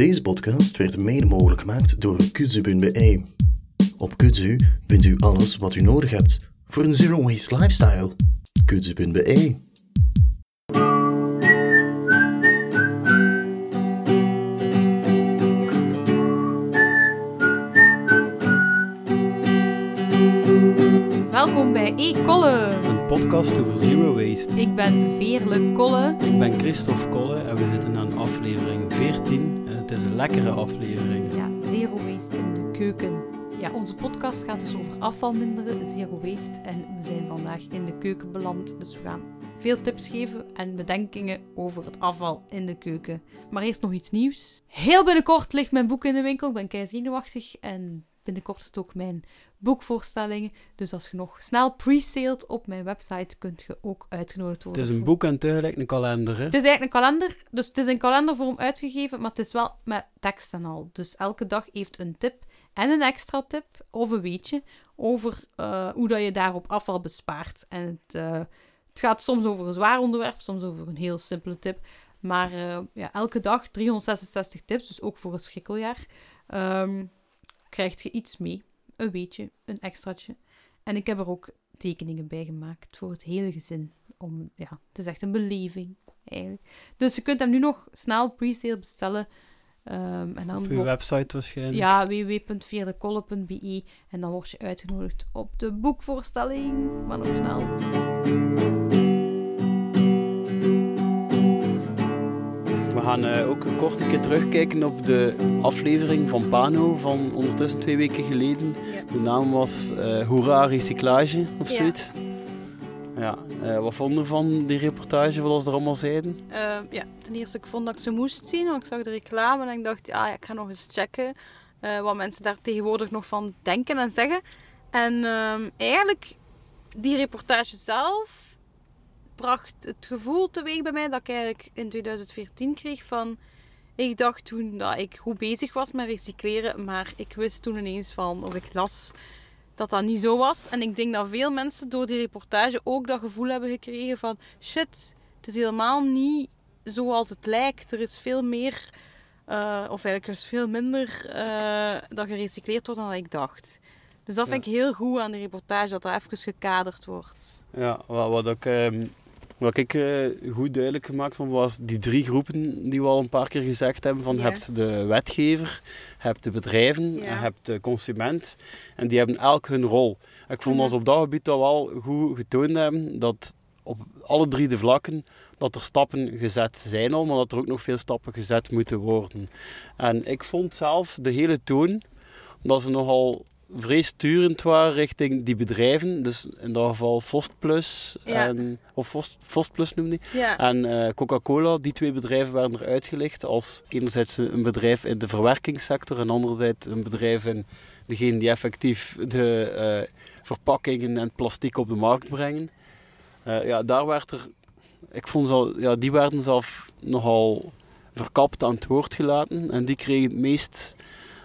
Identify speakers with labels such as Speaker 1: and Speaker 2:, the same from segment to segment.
Speaker 1: Deze podcast werd mede mogelijk gemaakt door kudzu.be. Op Kudzu vindt u alles wat u nodig hebt voor een zero waste lifestyle. Kudzu.be.
Speaker 2: Welkom bij E-Kolle.
Speaker 3: Podcast over zero waste.
Speaker 2: Ik ben Veerle Kolle.
Speaker 3: Ik ben Christophe Kolle en we zitten aan aflevering 14 en het is een lekkere aflevering.
Speaker 2: Ja, zero waste in de keuken. Ja, onze podcast gaat dus over afval minderen, zero waste. En we zijn vandaag in de keuken beland, dus we gaan veel tips geven en bedenkingen over het afval in de keuken. Maar eerst nog iets nieuws. Heel binnenkort ligt mijn boek in de winkel. Ik ben kei zenuwachtig en binnenkort is het ook mijn boekvoorstellingen. Dus als je nog snel pre-sales op mijn website, kunt je ook uitgenodigd
Speaker 3: Het
Speaker 2: worden.
Speaker 3: is een boek en tegelijk een kalender. Hè?
Speaker 2: Het is eigenlijk een kalender, dus het is in kalendervorm uitgegeven, maar het is wel met tekst en al. Dus elke dag heeft een tip en een extra tip of een weetje over eh, hoe dat je daarop afval bespaart. En het, eh, het gaat soms over een zwaar onderwerp, soms over een heel simpele tip. Maar eh, ja, elke dag 366 tips, dus ook voor een schrikkeljaar, ehm krijg je iets mee. Een weetje, een extraatje. En ik heb er ook tekeningen bij gemaakt voor het hele gezin. Om, ja, het is echt een beleving, eigenlijk. Dus je kunt hem nu nog snel pre-sale bestellen. Ehm, en dan
Speaker 3: Op
Speaker 2: wordt-
Speaker 3: website waarschijnlijk.
Speaker 2: ja, www.veerlekolle.be en dan word je uitgenodigd op de boekvoorstelling. Maar nog snel.
Speaker 3: Gaan eh, ook kort een keer terugkijken op de aflevering van Pano van ondertussen twee weken geleden.
Speaker 2: Ja.
Speaker 3: De naam was eh Hoera Recyclage of
Speaker 2: Ja.
Speaker 3: zoiets. Ja, eh, wat vonden we van die reportage, wat ze er allemaal zeiden?
Speaker 2: Ehm, ja, ten eerste, ik vond dat ik ze moest zien, want ik zag de reclame en ik dacht, ja, ja, ik ga nog eens checken wat mensen daar tegenwoordig nog van denken en zeggen. En ehm, eigenlijk, die reportage zelf bracht het gevoel teweeg bij mij dat ik eigenlijk in 2014 kreeg van... Ik dacht toen dat ik goed bezig was met recycleren, maar ik wist toen ineens van, of ik las dat dat niet zo was. En ik denk dat veel mensen door die reportage ook dat gevoel hebben gekregen van... Shit, het is helemaal niet zoals het lijkt. Er is veel meer, eh, of eigenlijk er is veel minder eh, dat gerecycleerd wordt dan ik dacht. Dus dat vind ik heel goed aan de reportage, dat dat even gekaderd wordt.
Speaker 3: Ja, wat, wat ik, ehm, wat ik eh, goed duidelijk gemaakt vond, was die drie groepen die we al een paar keer gezegd hebben. Van,
Speaker 2: Ja.
Speaker 3: Hebt de wetgever, hebt de bedrijven
Speaker 2: Ja.
Speaker 3: en je hebt de consument. En die hebben elk hun rol. Ik vond
Speaker 2: Mhm.
Speaker 3: ons op dat gebied dat wel goed getoond hebben, dat op alle drie de vlakken dat er stappen gezet zijn al, maar dat er ook nog veel stappen gezet moeten worden. En ik vond zelf de hele toon dat ze nogal vrij sturend waren richting die bedrijven. Dus in dat geval Vostplus,
Speaker 2: Ja.
Speaker 3: en, of Vost, Vostplus noemde die.
Speaker 2: Ja,
Speaker 3: En eh, Coca-Cola, die twee bedrijven werden er uitgelicht als enerzijds een bedrijf in de verwerkingssector en anderzijds een bedrijf in degene die effectief de eh, verpakkingen en plastic op de markt brengen. Eh, ja, daar werd er, ik vond ze al, ja, die werden zelf nogal verkapt aan het woord gelaten en die kregen het meest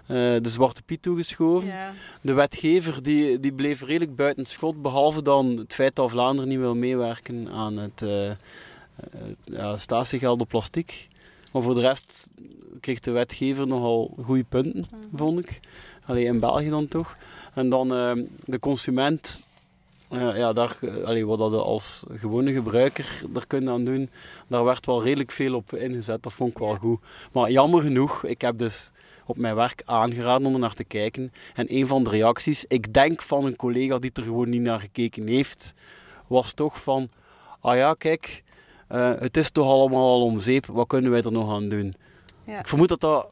Speaker 3: de zwarte piet toegeschoven.
Speaker 2: ja.
Speaker 3: De wetgever die, die bleef redelijk buiten schot, behalve dan het feit dat Vlaanderen niet wil meewerken aan het eh, eh, ja, statiegeld op plastic. Maar voor de rest kreeg de wetgever nogal goede punten, vond ik. Alleen in België dan toch. En dan eh, de consument, eh, ja, daar, eh, allee, wat dat als gewone gebruiker er kunt aan doen, daar werd wel redelijk veel op ingezet. Dat vond ik wel goed. Maar jammer genoeg, ik heb dus op mijn werk aangeraden om er naar te kijken. En een van de reacties, ik denk van een collega die er gewoon niet naar gekeken heeft, was toch van, ah ja, kijk, eh, het is toch allemaal al om zeep, wat kunnen wij er nog aan doen?
Speaker 2: Ja.
Speaker 3: Ik vermoed dat dat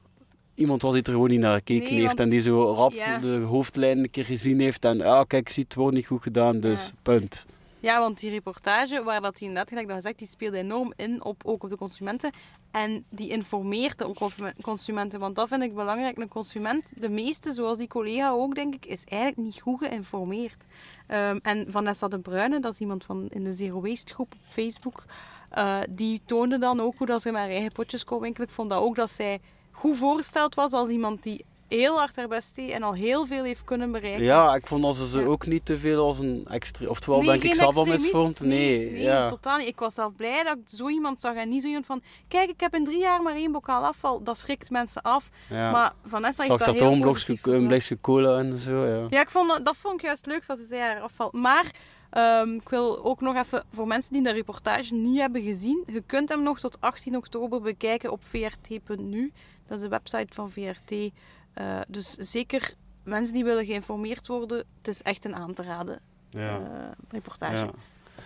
Speaker 3: iemand was die er gewoon niet naar gekeken
Speaker 2: Nee,
Speaker 3: heeft
Speaker 2: want-
Speaker 3: en die zo rap
Speaker 2: Ja.
Speaker 3: de hoofdlijn een keer gezien heeft en, ah kijk, ziet, het wordt niet goed gedaan, dus
Speaker 2: Ja.
Speaker 3: punt.
Speaker 2: Ja, want die reportage, waar dat die net gelijk dat gezegd, die speelde enorm in op, ook op de consumenten. En die informeert de consume- consumenten, want dat vind ik belangrijk. Een consument, de meeste, zoals die collega ook, denk ik, is eigenlijk niet goed geïnformeerd. Ehm, en Vanessa de Bruyne, dat is iemand van in de Zero Waste groep op Facebook, eh, die toonde dan ook hoe dat ze haar eigen potjes kon. Ik vond dat ook dat zij goed voorgesteld was als iemand die heel hard haar best deed en al heel veel heeft kunnen bereiken.
Speaker 3: Ja, ik vond dat ze ze
Speaker 2: Ja.
Speaker 3: ook niet te veel als een extra... Oftewel
Speaker 2: Nee,
Speaker 3: ben ik zelf al misvormd. Nee,
Speaker 2: nee,
Speaker 3: ja.
Speaker 2: totaal niet. Ik was zelf blij dat ik zo iemand zag en niet zo iemand van... Kijk, ik heb in drie jaar maar één bokaal afval. Dat schrikt mensen af.
Speaker 3: ja.
Speaker 2: Maar Vanessa
Speaker 3: Zag
Speaker 2: heeft
Speaker 3: dat
Speaker 2: dat heel positief
Speaker 3: een blikje cola en zo, ja.
Speaker 2: Ja, ik vond dat, dat vond ik juist leuk dat ze zei haar afval. Maar ehm, ik wil ook nog even voor mensen die de reportage niet hebben gezien. Je kunt hem nog tot 18 oktober bekijken op vrt.nu. Dat is de website van VRT. Eh, dus zeker mensen die willen geïnformeerd worden, het is echt een aan te raden
Speaker 3: ja.
Speaker 2: eh, reportage.
Speaker 3: Ja.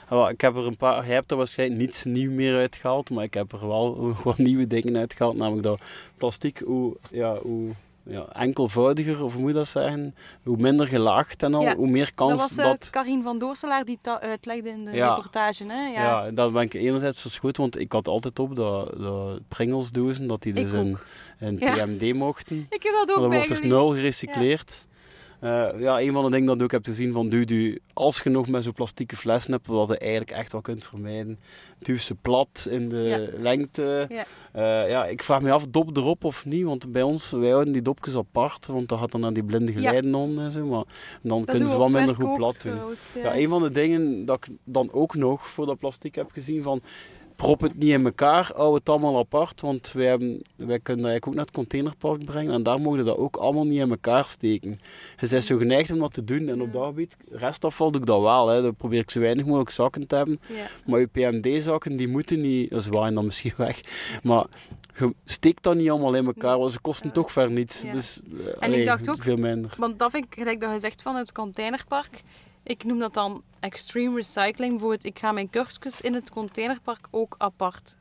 Speaker 3: Ah, ik heb er een paar, jij hebt er waarschijnlijk niets nieuw meer uitgehaald, maar ik heb er wel wat nieuwe dingen uitgehaald. Namelijk dat plastic, hoe, ja, hoe ja, enkelvoudiger, of hoe moet je dat zeggen, hoe minder gelaagd en al,
Speaker 2: Ja,
Speaker 3: hoe meer kans
Speaker 2: dat was
Speaker 3: dat...
Speaker 2: Karin van Doorselaar die dat uitlegde in de
Speaker 3: Ja.
Speaker 2: reportage. Hè? Ja,
Speaker 3: Ja. dat ben ik enerzijds verschoten, want ik had altijd op dat, dat Pringles-dozen, dat die dus in, in. PMD mochten.
Speaker 2: Ik heb dat
Speaker 3: Maar
Speaker 2: ook
Speaker 3: dat wordt dus nul gerecycleerd. Ja. ja, een van de dingen dat ik ook heb gezien van als je nog met zo'n plastieke flessen hebt, wat je eigenlijk echt wel kunt vermijden, duw ze plat in de lengte.
Speaker 2: Ja.
Speaker 3: Eh, ja, ik vraag me af, dop erop of niet, want bij ons, wij houden die dopjes apart, want dat gaat dan naar die blinde
Speaker 2: Ja.
Speaker 3: geleiden onder en zo, maar dan
Speaker 2: Dat
Speaker 3: kunnen ze
Speaker 2: we
Speaker 3: wat
Speaker 2: op het
Speaker 3: minder goed plat doen.
Speaker 2: trouwens, ja.
Speaker 3: Ja, een van de dingen dat ik dan ook nog voor dat plastic heb gezien van prop het niet in elkaar, hou het allemaal apart, want wij, hebben, wij kunnen dat eigenlijk ook naar het containerpark brengen en daar mogen dat ook allemaal niet in elkaar steken. Je bent zo geneigd om dat te doen en op dat gebied, restafval doe ik dat wel, hè. dan probeer ik zo weinig mogelijk zakken te hebben,
Speaker 2: Ja.
Speaker 3: maar je PMD-zakken die moeten niet, ze waaien dan misschien weg, maar je steekt dat niet allemaal in elkaar, want ze kosten
Speaker 2: Ja.
Speaker 3: toch ver niet.
Speaker 2: Ja.
Speaker 3: Dus, eh,
Speaker 2: ik
Speaker 3: allee,
Speaker 2: dacht ook-
Speaker 3: veel minder.
Speaker 2: Want dat vind ik, gelijk dat je zegt van het containerpark. Ik noem dat dan extreme recycling. Bijvoorbeeld, ik ga mijn kurkjes in het containerpark ook apart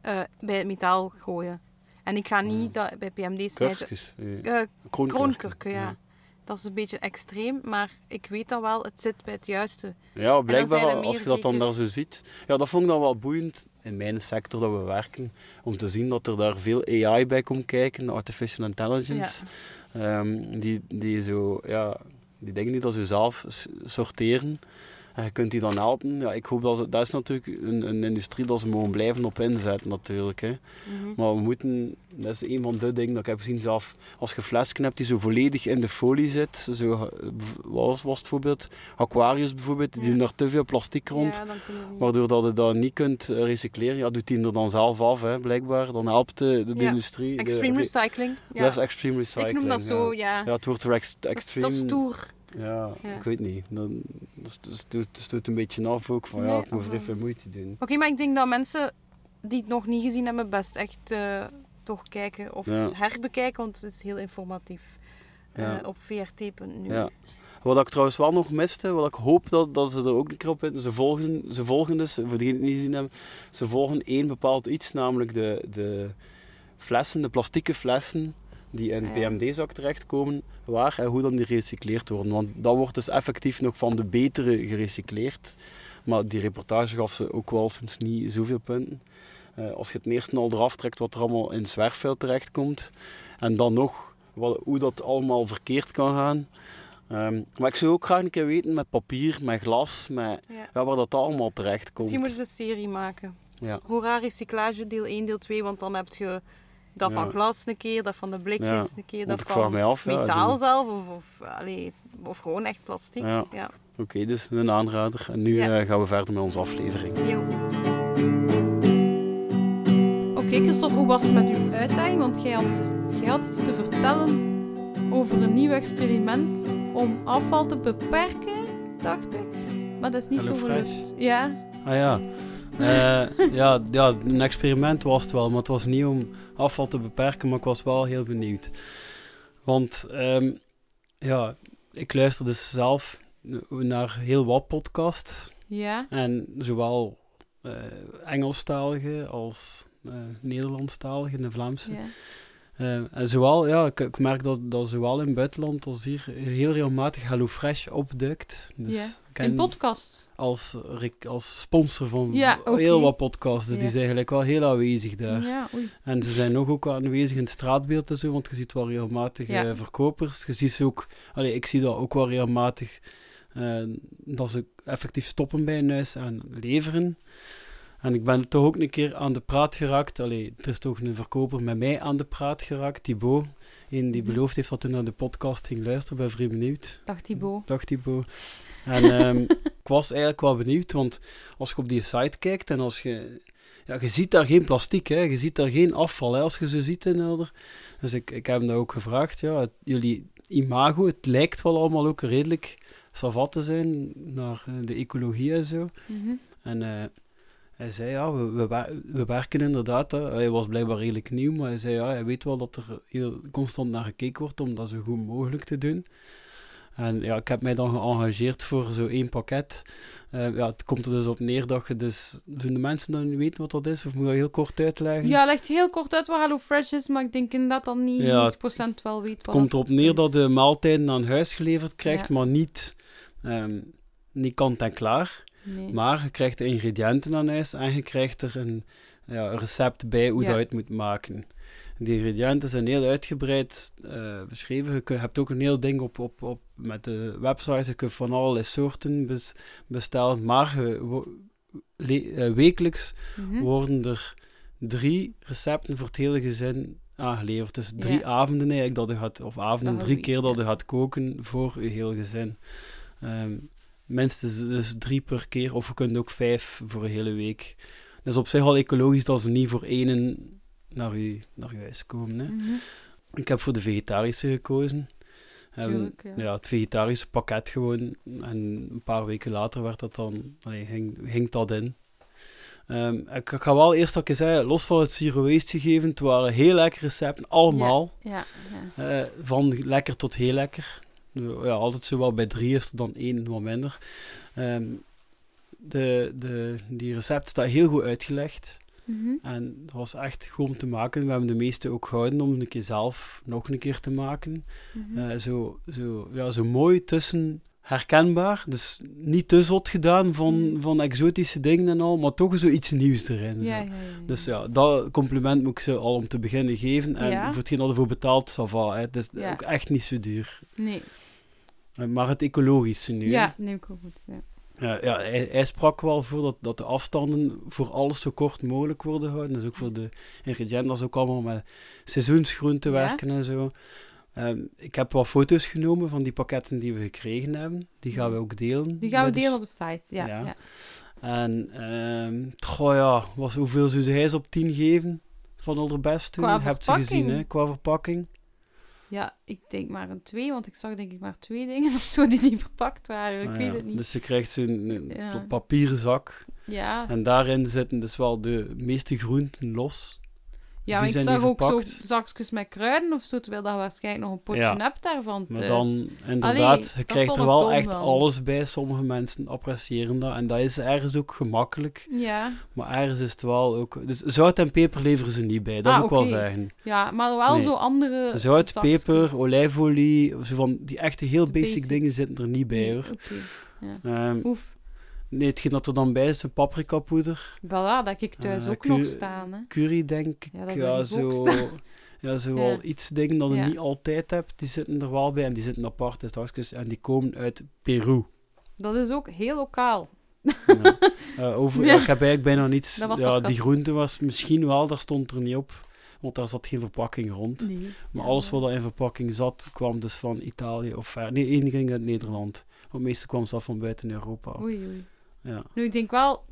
Speaker 2: eh, bij het metaal gooien. En ik ga niet dat bij PMD smijten.
Speaker 3: Kurkjes, eh,
Speaker 2: Eh,
Speaker 3: kroonkurken.
Speaker 2: ja. Dat is een beetje extreem, maar ik weet dat wel, het zit bij het juiste.
Speaker 3: Ja, blijkbaar als je dat dan daar zo ziet. Ja, dat vond ik dan wel boeiend in mijn sector dat we werken. Om te zien dat er daar veel AI bij komt kijken, artificial intelligence. Ehm, die, die zo, ja, die dingen die dat zo zelf s- sorteren. En je kunt die dan helpen. Ja, ik hoop dat ze, dat is natuurlijk een, een industrie dat ze mogen blijven op inzetten natuurlijk. Hè.
Speaker 2: Mhm.
Speaker 3: Maar we moeten, dat is een van de dingen dat ik heb gezien zelf, als je flesken hebt die zo volledig in de folie zit, zo, eh, wat was, was het voorbeeld, Aquarius bijvoorbeeld, die
Speaker 2: Ja.
Speaker 3: doen daar te veel plastic rond,
Speaker 2: Ja,
Speaker 3: waardoor dat je dat niet kunt eh, recycleren, ja, doet die er dan zelf af, hè, blijkbaar. Dan helpt de, de, industrie.
Speaker 2: Extreme
Speaker 3: re-
Speaker 2: recycling. Ja.
Speaker 3: Dat is extreme recycling.
Speaker 2: ik noem dat zo,
Speaker 3: ja.
Speaker 2: ja.
Speaker 3: Het wordt er ex-
Speaker 2: Dat is-
Speaker 3: extreme.
Speaker 2: Dat is stoer.
Speaker 3: Ja,
Speaker 2: Ja.
Speaker 3: ik weet niet. Dan, dat stoot, een beetje af ook van ja, ik moet vrij veel moeite doen.
Speaker 2: Oké, maar ik denk dat mensen die het nog niet gezien hebben, best echt eh, toch kijken of
Speaker 3: Ja.
Speaker 2: herbekijken, want het is heel informatief
Speaker 3: Ja.
Speaker 2: op vrt.nu.
Speaker 3: Ja. Wat ik trouwens wel nog miste, wat ik hoop dat, dat ze er ook een keer op in, ze volgen, ze volgen dus, voor degenen die het niet gezien hebben, ze volgen één bepaald iets, namelijk de, de flessen, de plastieke flessen die in. PMD-zak terechtkomen, waar en hoe dan die gerecycleerd worden. Want dat wordt dus effectief nog van de betere gerecycleerd. Maar die reportage gaf ze ook wel sinds niet zoveel punten. Eh, als je het eerst al eraf trekt wat er allemaal in zwerfvuil terechtkomt, en dan nog wat, hoe dat allemaal verkeerd kan gaan. Ehm, maar ik zou ook graag een keer weten met papier, met glas, met,
Speaker 2: Ja.
Speaker 3: ja, waar dat allemaal terecht komt.
Speaker 2: Misschien moeten ze een serie maken.
Speaker 3: Ja.
Speaker 2: Hoera recyclage, deel 1, deel 2, want dan heb je dat van glas een keer, dat van de blikjes een keer, dat van
Speaker 3: af,
Speaker 2: metaal zelf, of, of, allee, of gewoon echt plastic.
Speaker 3: Ja. Oké, dus een aanrader. En nu eh, gaan we verder met onze aflevering.
Speaker 2: Jo. Oké, Christophe, hoe was het met uw uitdaging? Want jij had, jij had iets te vertellen over een nieuw experiment om afval te beperken, dacht ik. Maar dat is niet zo gelukt. Ja,
Speaker 3: Ah ja. Eh, ja, ja, een experiment was het wel, maar het was niet om afval te beperken, maar ik was wel heel benieuwd. Want ehm, ja, ik luister dus zelf naar heel wat podcasts.
Speaker 2: ja,
Speaker 3: En zowel eh Engelstalige als eh Nederlandstalige en de Vlaamse.
Speaker 2: ja.
Speaker 3: Eh, en zowel, ja, ik, ik merk dat, dat zowel in het buitenland als hier heel regelmatig HelloFresh opduikt. Dus
Speaker 2: In podcasts.
Speaker 3: als, als sponsor van
Speaker 2: Ja,
Speaker 3: heel wat podcasts. Dus
Speaker 2: Ja.
Speaker 3: die zijn eigenlijk wel heel aanwezig daar.
Speaker 2: Ja.
Speaker 3: En ze zijn nog ook aanwezig in het straatbeeld en zo, want je ziet wel regelmatig eh, verkopers. Je ziet ze ook, allee, ik zie dat ook wel regelmatig, eh, dat ze effectief stoppen bij een huis en leveren. En ik ben toch ook een keer aan de praat geraakt. Allee, er is toch een verkoper met mij aan de praat geraakt, Thibaut. Een die
Speaker 2: Mhm.
Speaker 3: beloofd heeft dat hij naar de podcast ging luisteren, bij Vrij Benieuwd.
Speaker 2: Dag Thibaut.
Speaker 3: Dag Thibaut. En ehm, ik was eigenlijk wel benieuwd, want als je op die site kijkt en als je... Ja, je ziet daar geen plastic, hè. Je ziet daar geen afval, hè, als je ze ziet in. Dus ik, ik heb hem dat ook gevraagd, ja. het- jullie imago, het lijkt wel allemaal ook redelijk savat te zijn naar eh, de ecologie en zo.
Speaker 2: Mhm.
Speaker 3: En eh, hij zei, ja, we, we, we werken inderdaad. Hè. Hij was blijkbaar redelijk nieuw, maar hij zei, ja, hij weet wel dat er heel constant naar gekeken wordt om dat zo goed mogelijk te doen. En ja, ik heb mij dan geëngageerd voor zo één pakket. Eh, ja, het komt er dus op neer dat je dus... Doen de mensen dan niet weten wat dat is? Of moet je dat heel kort uitleggen?
Speaker 2: Ja, legt heel kort uit wat Hello Fresh is, maar ik denk inderdaad dat niet
Speaker 3: Ja,
Speaker 2: 90% wel weet
Speaker 3: Het
Speaker 2: wat
Speaker 3: komt
Speaker 2: dat
Speaker 3: erop neer dat de maaltijden aan huis geleverd krijgt,
Speaker 2: Ja.
Speaker 3: maar niet, ehm, niet kant en klaar.
Speaker 2: Nee.
Speaker 3: Maar je krijgt de ingrediënten aan huis en je krijgt er een, ja, recept bij hoe
Speaker 2: Ja.
Speaker 3: dat je het moet maken. Die ingrediënten zijn heel uitgebreid eh, beschreven. Je kun- hebt ook een heel ding op, op, op met de website. Je kunt van allerlei soorten bes- bestellen. Maar je, wo- le- eh, wekelijks
Speaker 2: Mhm.
Speaker 3: worden er drie recepten voor het hele gezin aangeleverd. Dus drie
Speaker 2: Ja.
Speaker 3: avonden eigenlijk dat je gaat, of avonden, drie keer dat je gaat koken voor je heel gezin. Ehm minstens dus drie per keer, of je kunt ook vijf voor een hele week. Dat is op zich al ecologisch dat ze niet voor één naar je, naar je huis komen. Hè.
Speaker 2: Mhm.
Speaker 3: Ik heb voor de vegetarische gekozen. Ehm,
Speaker 2: ja.
Speaker 3: ja, het vegetarische pakket gewoon. En een paar weken later werd dat dan, allee, ging, ging dat in. Ehm, ik, ik ga wel eerst dat ik zei, los van het zero waste gegeven, het waren heel lekkere recepten, allemaal.
Speaker 2: Ja, ja.
Speaker 3: Eh, van lekker tot heel lekker. Ja, altijd zo wel bij drie is er dan één wat minder. Ehm, de, de, die recept staat heel goed uitgelegd.
Speaker 2: Mhm.
Speaker 3: En dat was echt goed om te maken. We hebben de meeste ook gehouden om een keer zelf nog een keer te maken.
Speaker 2: Mhm.
Speaker 3: Eh, zo, zo, ja, zo mooi tussen herkenbaar. Dus niet te zot gedaan van,
Speaker 2: Mm.
Speaker 3: van exotische dingen en al, maar toch zoiets nieuws erin. zo.
Speaker 2: ja, ja, ja, ja.
Speaker 3: Dus ja, dat compliment moet ik ze al om te beginnen geven. En voor hetgeen dat ervoor va. Hè. Het is ook echt niet zo duur.
Speaker 2: Nee.
Speaker 3: Eh, Maar het ecologische nu.
Speaker 2: Ja, neem ik ook goed. Ja.
Speaker 3: Ja, ja, hij, hij sprak wel voor dat, dat de afstanden voor alles zo kort mogelijk worden gehouden. Dus ook voor de ingrediënten, dat is ook allemaal met seizoensgroenten werken en zo. Ehm, ik heb wat foto's genomen van die pakketten die we gekregen hebben. Die gaan we ook delen.
Speaker 2: Die gaan we delen op de site. Ja,
Speaker 3: Ja.
Speaker 2: ja.
Speaker 3: En, goh ja, was, hoeveel zou hij ze op 10 geven? Van allerbest toen?
Speaker 2: Qua
Speaker 3: Hebt ze gezien, hè? Qua verpakking.
Speaker 2: Ja, ik denk maar een twee, want ik zag denk ik maar twee dingen of zo die niet verpakt waren. Ik
Speaker 3: Ah,
Speaker 2: weet
Speaker 3: ja.
Speaker 2: het niet.
Speaker 3: Dus je krijgt zo'n een
Speaker 2: Ja.
Speaker 3: papieren zak.
Speaker 2: Ja,
Speaker 3: En daarin zitten dus wel de meeste groenten los.
Speaker 2: Ja maar ik zag ook zo zakjes met kruiden of zo, terwijl dat je waarschijnlijk nog een potje
Speaker 3: Ja.
Speaker 2: hebt daarvan.
Speaker 3: Maar
Speaker 2: thuis.
Speaker 3: dan, inderdaad,
Speaker 2: Allee,
Speaker 3: je krijgt er wel echt alles bij. Sommige mensen appreciëren dat. En dat is ergens ook gemakkelijk.
Speaker 2: Ja,
Speaker 3: Maar ergens is het wel ook... Dus zout en peper leveren ze niet bij, dat
Speaker 2: Ah,
Speaker 3: moet ik wel zeggen.
Speaker 2: ja, maar wel
Speaker 3: Nee.
Speaker 2: zo andere
Speaker 3: Zout, peper, olijfolie, zo van die echte heel basic,
Speaker 2: basic.
Speaker 3: dingen zitten er niet bij
Speaker 2: Nee,
Speaker 3: hoor.
Speaker 2: Oké,
Speaker 3: Ehm,
Speaker 2: Oef.
Speaker 3: Nee, hetgeen dat er dan bij is, een paprikapoeder.
Speaker 2: Voilà, dat ik thuis
Speaker 3: Eh,
Speaker 2: ook nog staan. Hè.
Speaker 3: Curry denk ik.
Speaker 2: Ja, dat
Speaker 3: Ja, zo, ja, zo
Speaker 2: Ja.
Speaker 3: wel iets dingen dat je
Speaker 2: Ja.
Speaker 3: niet altijd hebt. Die zitten er wel bij en die zitten apart in zakjes en die komen uit Peru.
Speaker 2: Dat is ook heel lokaal.
Speaker 3: Ja. Eh, over, ja,
Speaker 2: Ja.
Speaker 3: ik heb eigenlijk bijna niets. Ja, die groente was misschien wel, daar stond er niet op. Want daar zat geen verpakking rond.
Speaker 2: Nee.
Speaker 3: Maar
Speaker 2: Ja,
Speaker 3: alles wat er in verpakking zat, kwam dus van Italië of ver. Nee, één ging uit Nederland. Want het meeste kwam zelf van buiten Europa.
Speaker 2: Oei, oei.
Speaker 3: Ja.
Speaker 2: Nu, ik denk wel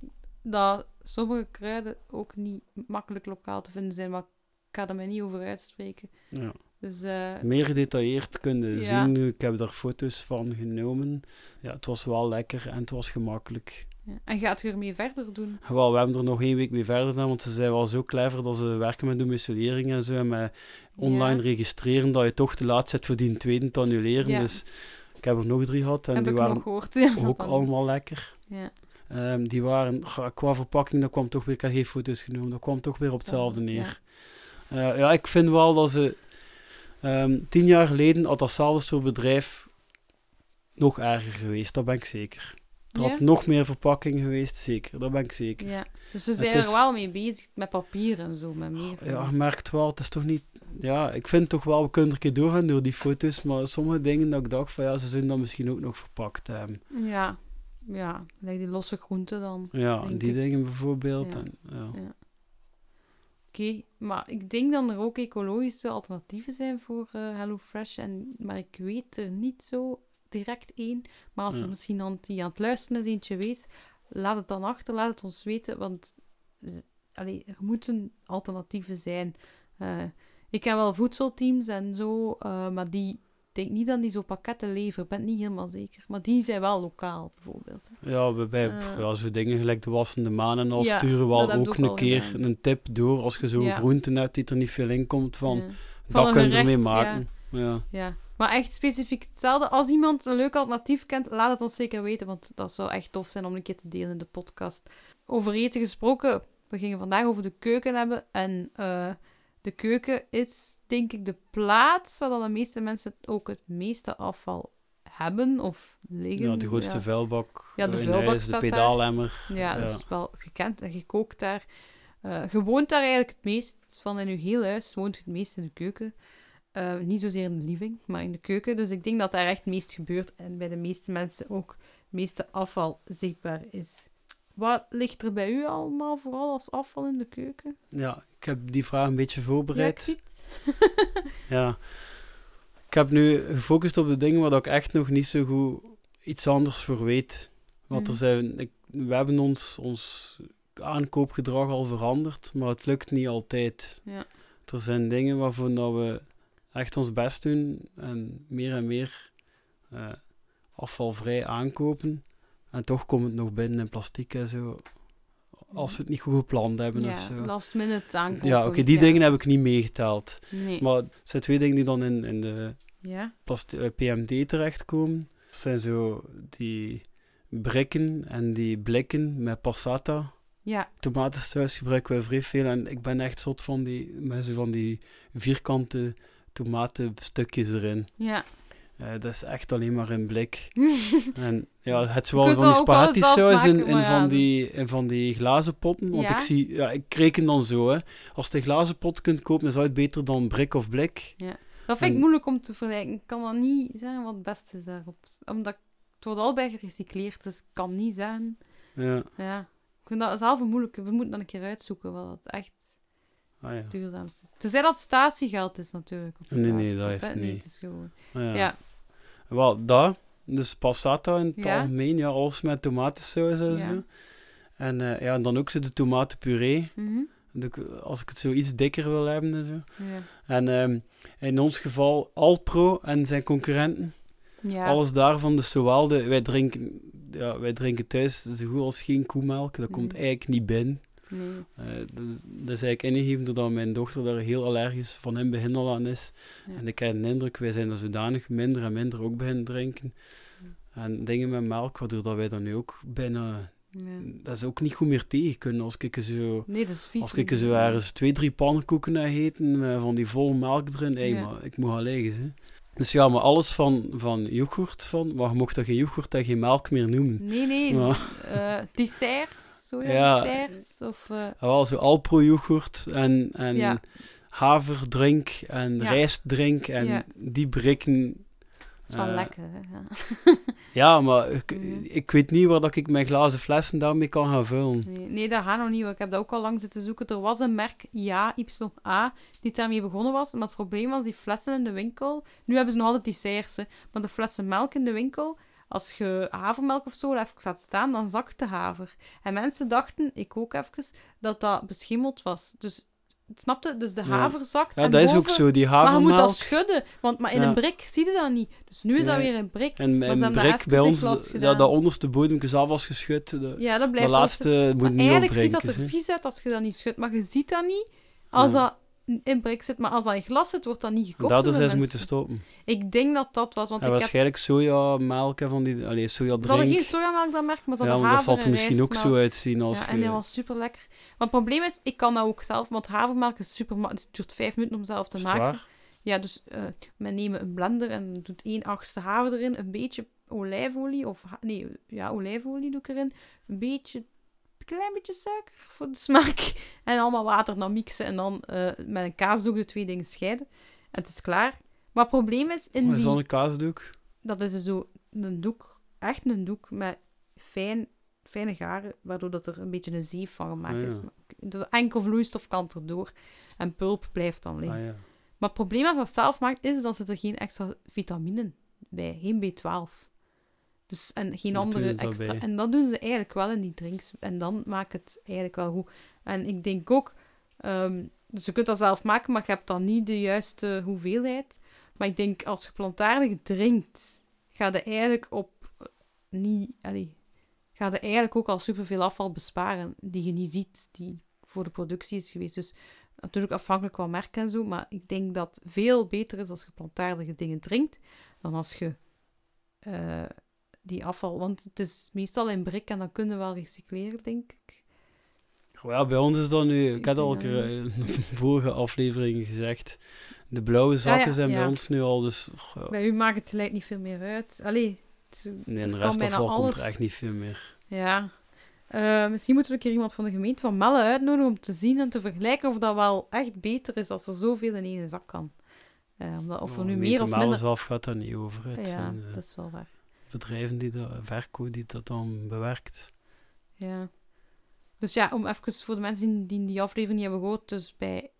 Speaker 2: dat sommige kruiden ook niet makkelijk lokaal te vinden zijn, maar ik ga er mij niet over uitspreken.
Speaker 3: ja.
Speaker 2: Dus eh,
Speaker 3: Meer gedetailleerd kunnen
Speaker 2: Ja.
Speaker 3: zien. Ik heb daar foto's van genomen. Ja, het was wel lekker en het was gemakkelijk.
Speaker 2: ja. En gaat je ermee verder doen?
Speaker 3: Wel, we hebben er nog één week mee verder gedaan, want ze zijn wel zo clever dat ze werken met domiciliering en zo. En met online
Speaker 2: Ja.
Speaker 3: registreren dat je toch te laat zit voor die tweede te annuleren. Dus ik heb er nog drie gehad en
Speaker 2: Heb
Speaker 3: die waren
Speaker 2: nog gehoord. Ja, dat
Speaker 3: ook allemaal lekker.
Speaker 2: Ja.
Speaker 3: Ehm, die waren, qua verpakking, dat kwam toch weer, ik heb geen foto's genomen, dat kwam toch weer op hetzelfde neer. Ja, ja ik vind wel dat ze, ehm, tien jaar geleden had datzelfde soort bedrijf nog erger geweest, dat ben ik zeker. Er
Speaker 2: Ja?
Speaker 3: had nog meer verpakking geweest, zeker, dat ben ik zeker.
Speaker 2: Ja. Dus ze zijn
Speaker 3: is-
Speaker 2: er wel mee bezig met papier en zo, met meer.
Speaker 3: Ja, je merkt wel, het is toch niet... Ja, ik vind toch wel, we kunnen er een keer doorgaan door die foto's, maar sommige dingen dat ik dacht van ja, ze zullen dat misschien ook nog verpakt hebben.
Speaker 2: ja. ja, like die losse groenten dan.
Speaker 3: Ja, die
Speaker 2: ik.
Speaker 3: dingen bijvoorbeeld.
Speaker 2: Ja.
Speaker 3: En, ja.
Speaker 2: Ja. Oké, maar ik denk dat er ook ecologische alternatieven zijn voor eh HelloFresh. En, maar ik weet er niet zo direct één. Maar als er misschien aan, die aan het luisteren is eentje weet, laat het dan achter, laat het ons weten. Want allee, er moeten alternatieven zijn. Eh, ik ken wel voedselteams en zo, eh, maar die denk niet dat die zo pakketten leveren. Ik ben niet helemaal zeker. Maar die zijn wel lokaal, bijvoorbeeld.
Speaker 3: Ja, bij, bij
Speaker 2: Eh.
Speaker 3: ja, zo dingen gelijk de wassende maan en al
Speaker 2: Ja,
Speaker 3: sturen we al ook een keer
Speaker 2: gedaan.
Speaker 3: een tip door als je zo
Speaker 2: Ja.
Speaker 3: groenten hebt die er niet veel in komt van. Dat kun je ermee maken. Ja.
Speaker 2: Ja, maar echt specifiek hetzelfde. Als iemand een leuk alternatief kent, laat het ons zeker weten, want dat zou echt tof zijn om een keer te delen in de podcast. Over eten gesproken, we gingen vandaag over de keuken hebben. En eh, de keuken is, denk ik, de plaats waar dan de meeste mensen ook het meeste afval hebben of liggen.
Speaker 3: ja, de grootste
Speaker 2: Ja.
Speaker 3: vuilbak
Speaker 2: Ja, de
Speaker 3: in
Speaker 2: vuilbak
Speaker 3: huis, de pedaalemmer.
Speaker 2: Ja, dat is wel gekend en gekookt daar. Eh je woont daar eigenlijk het meest van in je heel huis. Woont je het meest in de keuken. Eh, niet zozeer in de living, maar in de keuken. Dus ik denk dat daar echt het meest gebeurt. En bij de meeste mensen ook het meeste afval zichtbaar is. Wat ligt er bij u allemaal vooral als afval in de keuken?
Speaker 3: Ja, ik heb die vraag een beetje voorbereid. Ja. Ik heb nu gefocust op de dingen waar ik echt nog niet zo goed iets anders voor weet. Want er
Speaker 2: Mhm.
Speaker 3: zijn, ik, we hebben ons, ons aankoopgedrag al veranderd, maar het lukt niet altijd.
Speaker 2: Ja.
Speaker 3: Er zijn dingen waarvoor dat we echt ons best doen en meer en meer eh, afvalvrij aankopen. En toch komt het nog binnen in plastic en zo. Als we het niet goed gepland hebben of
Speaker 2: Ja,
Speaker 3: zo.
Speaker 2: last minute aankopen.
Speaker 3: Ja, oké, die
Speaker 2: ja.
Speaker 3: dingen heb ik niet meegeteld.
Speaker 2: Nee.
Speaker 3: Maar het zijn twee dingen die dan in, in de
Speaker 2: Ja?
Speaker 3: plast- eh, PMD terechtkomen. Dat zijn zo die brikken en die blikken met passata.
Speaker 2: Ja.
Speaker 3: Tomatensaus gebruiken wij vrij veel. En ik ben echt zot van die, met zo van die vierkante tomatenstukjes erin.
Speaker 2: Ja.
Speaker 3: Eh, dat is echt alleen maar in blik. En ja, het is wel van die
Speaker 2: dat
Speaker 3: spaghetti saus in, in,
Speaker 2: ja,
Speaker 3: van
Speaker 2: dat-
Speaker 3: die, in van die glazen potten. Want
Speaker 2: Ja?
Speaker 3: ik zie, ja, ik reken dan zo, hè. Als je een glazen pot kunt kopen, dan zou het beter dan brik of blik.
Speaker 2: Dat vind ik moeilijk om te vergelijken. Ik kan dan niet zeggen wat het beste is daarop. Omdat het wordt allebei gerecycleerd, dus ik kan niet zeggen...
Speaker 3: Ja,
Speaker 2: Ja. Ik vind dat zelf een moeilijke. We moeten dan een keer uitzoeken wat het echt
Speaker 3: ah, ja.
Speaker 2: duurzaamste is. Tenzij dat statiegeld is natuurlijk. op
Speaker 3: Nee, nee, dat heeft.
Speaker 2: Nee,
Speaker 3: niet.
Speaker 2: het is gewoon...
Speaker 3: Ah, ja.
Speaker 2: Ja.
Speaker 3: Wel, dat. Dus passata in het
Speaker 2: Ja?
Speaker 3: algemeen. Ja, alles met tomatensaus en
Speaker 2: Ja.
Speaker 3: zo. En eh, ja, dan ook zo de tomatenpuree.
Speaker 2: Mhm.
Speaker 3: Ik- Als ik het zo iets dikker wil hebben en zo.
Speaker 2: Ja.
Speaker 3: En ehm, in ons geval Alpro en zijn concurrenten.
Speaker 2: Ja.
Speaker 3: Alles daarvan, dus zowel de... Wij drinken, ja, wij drinken thuis zo goed als geen koemelk. Dat komt
Speaker 2: Nee.
Speaker 3: eigenlijk niet binnen.
Speaker 2: Nee.
Speaker 3: Eh, dat, dat is eigenlijk ingegeven doordat mijn dochter daar heel allergisch van in begin al aan is.
Speaker 2: Ja.
Speaker 3: En ik heb de indruk, wij zijn er zodanig minder en minder ook beginnen drinken. En dingen met melk, waardoor dat wij dan nu ook bijna...
Speaker 2: Ja.
Speaker 3: Dat is ook niet goed meer tegen kunnen als ik zo...
Speaker 2: Nee, dat is vies.
Speaker 3: Als ik zo ergens twee, drie pannenkoeken heb eten met van die volle melk erin, hey, maar ik moet gaan liggen. Dus ja, maar alles van, van yoghurt, van, maar je mocht dat geen yoghurt en geen melk meer noemen.
Speaker 2: Nee, nee.
Speaker 3: Ja.
Speaker 2: eh, desserts, soja
Speaker 3: Ja.
Speaker 2: desserts. Of,
Speaker 3: wel zo Alpro yoghurt en, en
Speaker 2: Ja.
Speaker 3: haverdrink en
Speaker 2: Ja.
Speaker 3: rijstdrink en die brikken.
Speaker 2: Is wel
Speaker 3: eh,
Speaker 2: lekker, hè. Ja.
Speaker 3: Ja, maar ik, ik weet niet waar dat ik mijn glazen flessen daarmee kan gaan vullen.
Speaker 2: Nee, nee, dat gaat nog niet. Ik heb dat ook al lang zitten zoeken. Er was een merk, ja, YA, die daarmee begonnen was. Maar het probleem was, die flessen in de winkel... Nu hebben ze nog altijd desserts, hè. Maar de flessen melk in de winkel... Als je havermelk of zo even gaat staan, dan zakt de haver. En mensen dachten, ik ook even, dat dat beschimmeld was. Dus, snapte? Dus de haver zakt.
Speaker 3: Ja,
Speaker 2: en
Speaker 3: dat is ook
Speaker 2: boven-
Speaker 3: zo, die
Speaker 2: Maar je moet dat schudden. Want maar in een brik zie je dat niet. Dus nu is dat weer een brik.
Speaker 3: En een
Speaker 2: dat
Speaker 3: brik bij ons,
Speaker 2: gedaan.
Speaker 3: dat onderste bodempje zelf was geschud. De,
Speaker 2: Ja, dat
Speaker 3: de
Speaker 2: blijft
Speaker 3: laatste moet niet
Speaker 2: eigenlijk ziet dat er vies uit als je dat niet schudt. Maar je ziet dat niet als dat in brik zit. Maar als dat in glas zit, wordt dat niet gekocht de
Speaker 3: zijn ze moeten stoppen.
Speaker 2: Ik denk dat dat was. Want
Speaker 3: En
Speaker 2: ik heb...
Speaker 3: waarschijnlijk sojamelk en van die... Allee,
Speaker 2: Ze hadden geen sojamelk dat merk, maar ze
Speaker 3: Ja,
Speaker 2: hadden
Speaker 3: maar dat zal er
Speaker 2: en
Speaker 3: misschien ook zo uitzien als
Speaker 2: Ja,
Speaker 3: je...
Speaker 2: en die was super lekker. Maar het probleem is, ik kan dat ook zelf, want havermelk is super Het duurt vijf minuten om zelf te maken.
Speaker 3: waar?
Speaker 2: Ja, dus eh men neemt een blender en doet 1 achtste haver erin, een beetje olijfolie, of nee, ja, olijfolie doe ik erin, een beetje, klein beetje suiker voor de smaak, en allemaal water dan mixen en dan eh, met een kaasdoek de twee dingen scheiden. En het is klaar. Maar het probleem is, in
Speaker 3: Wat is dan een kaasdoek?
Speaker 2: dat is zo een doek, echt een doek met fijn, fijne garen, waardoor dat er een beetje een zeef van gemaakt
Speaker 3: Ah, ja.
Speaker 2: is. De enkel vloeistof kan erdoor en pulp blijft dan liggen.
Speaker 3: Ah, ja.
Speaker 2: Maar het probleem als dat zelf maakt, is dat er geen extra vitaminen bij, geen B12. Dus, en geen andere extra.
Speaker 3: daarbij.
Speaker 2: En dat doen ze eigenlijk wel in die drinks. En dan maakt het eigenlijk wel goed. En ik denk ook, ehm, dus je kunt dat zelf maken, maar je hebt dan niet de juiste hoeveelheid. Maar ik denk, als je plantaardig drinkt, ga je eigenlijk op eh, niet, allee, ga je eigenlijk ook al superveel afval besparen die je niet ziet, die voor de productie is geweest. Dus natuurlijk afhankelijk van merk en zo, maar ik denk dat het veel beter is als je plantaardige dingen drinkt, dan als je eh, die afval... Want het is meestal in brik en dan kunnen we wel recycleren, denk ik.
Speaker 3: Goh, ja, bij ons is dat nu, ik had al een
Speaker 2: denk
Speaker 3: keer in de vorige aflevering gezegd, de blauwe zakken
Speaker 2: ja,
Speaker 3: zijn bij
Speaker 2: ja.
Speaker 3: ons nu al, dus goh,
Speaker 2: Bij u maakt het gelijk niet veel meer uit. Allee, het,
Speaker 3: nee, en de
Speaker 2: kan
Speaker 3: rest
Speaker 2: bijna
Speaker 3: afval komt er echt niet veel meer.
Speaker 2: Ja. Eh, misschien moeten we een keer iemand van de gemeente van Melle uitnodigen om te zien en te vergelijken of dat wel echt beter is als er zoveel in één zak kan. Eh, omdat, of er nu meer of minder...
Speaker 3: zelf gaat daar niet over. Het
Speaker 2: Ja,
Speaker 3: zijn eh,
Speaker 2: dat is wel waar.
Speaker 3: Bedrijven die dat, Verco die dat dan bewerkt.
Speaker 2: Ja. Dus ja, om even voor de mensen die, die aflevering niet hebben gehoord, dus bij,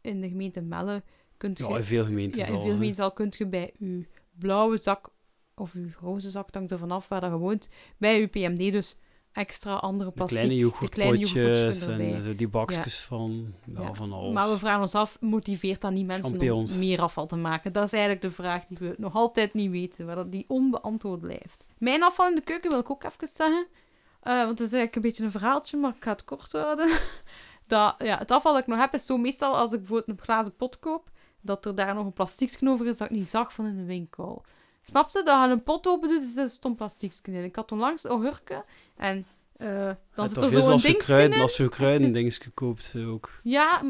Speaker 2: in de gemeente Melle kunt je...
Speaker 3: Ja, in veel gemeenten
Speaker 2: ja, in veel gemeenten al kunt je bij uw blauwe zak of uw roze zak, hangt er vanaf waar dat je woont, bij uw PMD dus extra andere
Speaker 3: De
Speaker 2: plastic...
Speaker 3: kleine
Speaker 2: de kleine
Speaker 3: yoghurtpotjes en zo die bakjes van, Ja. van alles.
Speaker 2: Maar we vragen ons af, motiveert dat niet mensen om meer afval te maken? Dat is eigenlijk de vraag die we nog altijd niet weten, waar die onbeantwoord blijft. Mijn afval in de keuken wil ik ook even zeggen. Eh, want het is eigenlijk een beetje een verhaaltje, maar ik ga het kort houden. dat, ja, het afval dat ik nog heb is zo meestal als ik bijvoorbeeld een glazen pot koop, dat er daar nog een plastiekje over is dat ik niet zag van in de winkel. Snapte? Dat je een pot open doet, is er stond plastiekje in. Ik had onlangs augurken en eh, dan zit er zo een dingetje
Speaker 3: kruiden,
Speaker 2: in.
Speaker 3: Als je kruidendings koopt eh, ook.
Speaker 2: Ja,